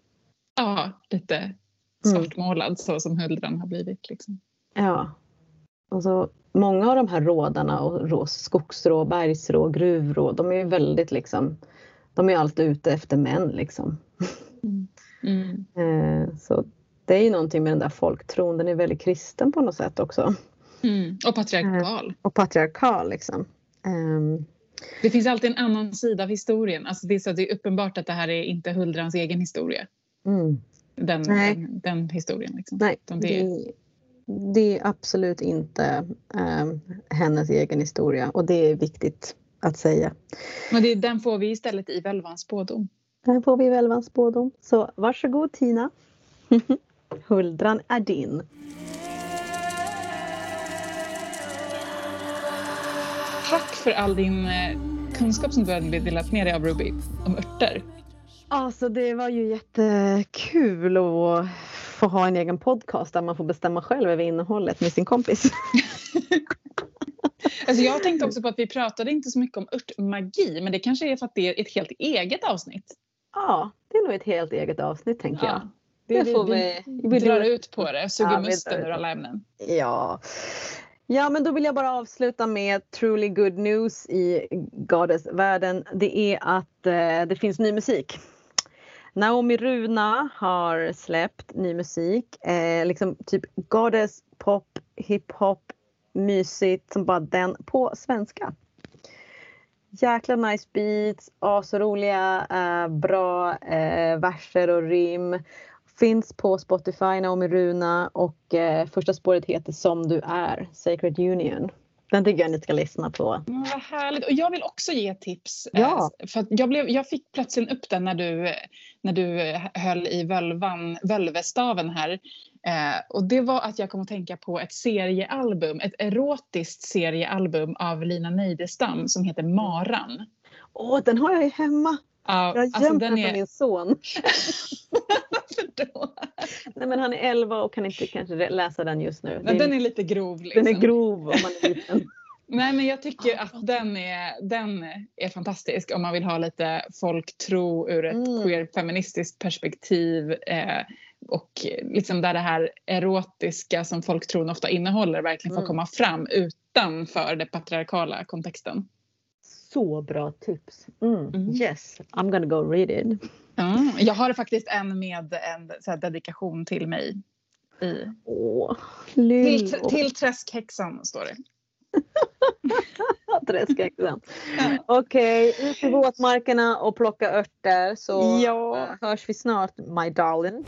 ja, lite svartmålad så som Huldran har blivit. Liksom. Ja. Alltså, många av de här rådarna, och rå, skogsrå, bergsrå, gruvrå, de är ju väldigt liksom, de är alltid ute efter män liksom. Mm. Eh, så det är ju någonting med den där folktron, den är väldigt kristen på något sätt också. Mm. Och patriarkal. Och patriarkal liksom. Ehm, Det finns alltid en annan sida av historien. Alltså det, är så att det är uppenbart att det här är inte Huldrans egen historia. mm. Den, den, den historien. Liksom. Nej, det är, det, är absolut inte ehm, hennes egen historia och det är viktigt att säga. men det, den får vi istället i Välvans spådom. Där får vi väl en spådom. Så varsågod Tina. Huldran är din. Tack för all din eh, kunskap som du har delat med dig av Ruby om örter. Alltså det var ju jättekul att få ha en egen podcast där man får bestämma själv över innehållet med sin kompis. Alltså jag tänkte också på att vi pratade inte så mycket om örtmagi men det kanske är för att det är ett helt eget avsnitt. Ja, det är nog ett helt eget avsnitt tänker jag. Det, Det får vi, vi- vi drar ut på det, suger Ja, musten ur alla ämnen. Ja. Ja, men då vill jag bara avsluta med truly good news i Goddess-världen. Det är att eh, det finns ny musik. Naomi Runa har släppt ny musik. Eh, liksom typ Goddess, pop, hiphop, mysigt som bara den på svenska. Jäkla nice beats, asroliga, eh, bra eh, verser och rim. Finns på Spotify, Naomi Runa och eh, första spåret heter Som du är, Sacred Union. Den tycker jag ni ska lyssna på. Mm, vad härligt. Och jag vill också ge tips. Ja. Eh, För att jag, blev, jag fick plötsligt upp den när du, när du eh, höll i völvan, völvestaven här. Eh, och det var att jag kom att tänka på ett seriealbum, ett erotiskt seriealbum av Lina Neidestam som heter Maran. Åh, den har jag ju hemma. Ja, Jag har alltså gömt den är... min son. Varför då? Nej, men han är 11 och kan inte kanske läsa den just nu. Men Det- den är lite grov. Liksom. den är grov om man är liten. Nej, men jag tycker att den är, den är fantastisk om man vill ha lite folktro ur ett Mm. queer-feministiskt perspektiv. Eh, och liksom där det här erotiska som folktron ofta innehåller verkligen får Mm. komma fram utanför den patriarkala kontexten. Så bra tips. Mm. Mm. Yes, I'm gonna go read it. Mm. Jag har faktiskt en med en så dedikation till mig. I. Åh, Till, till träskhäxan står det. Träskhäxan. Okej, ut i våtmarkerna och plocka örter så Ja. eh, hörs vi snart my darling.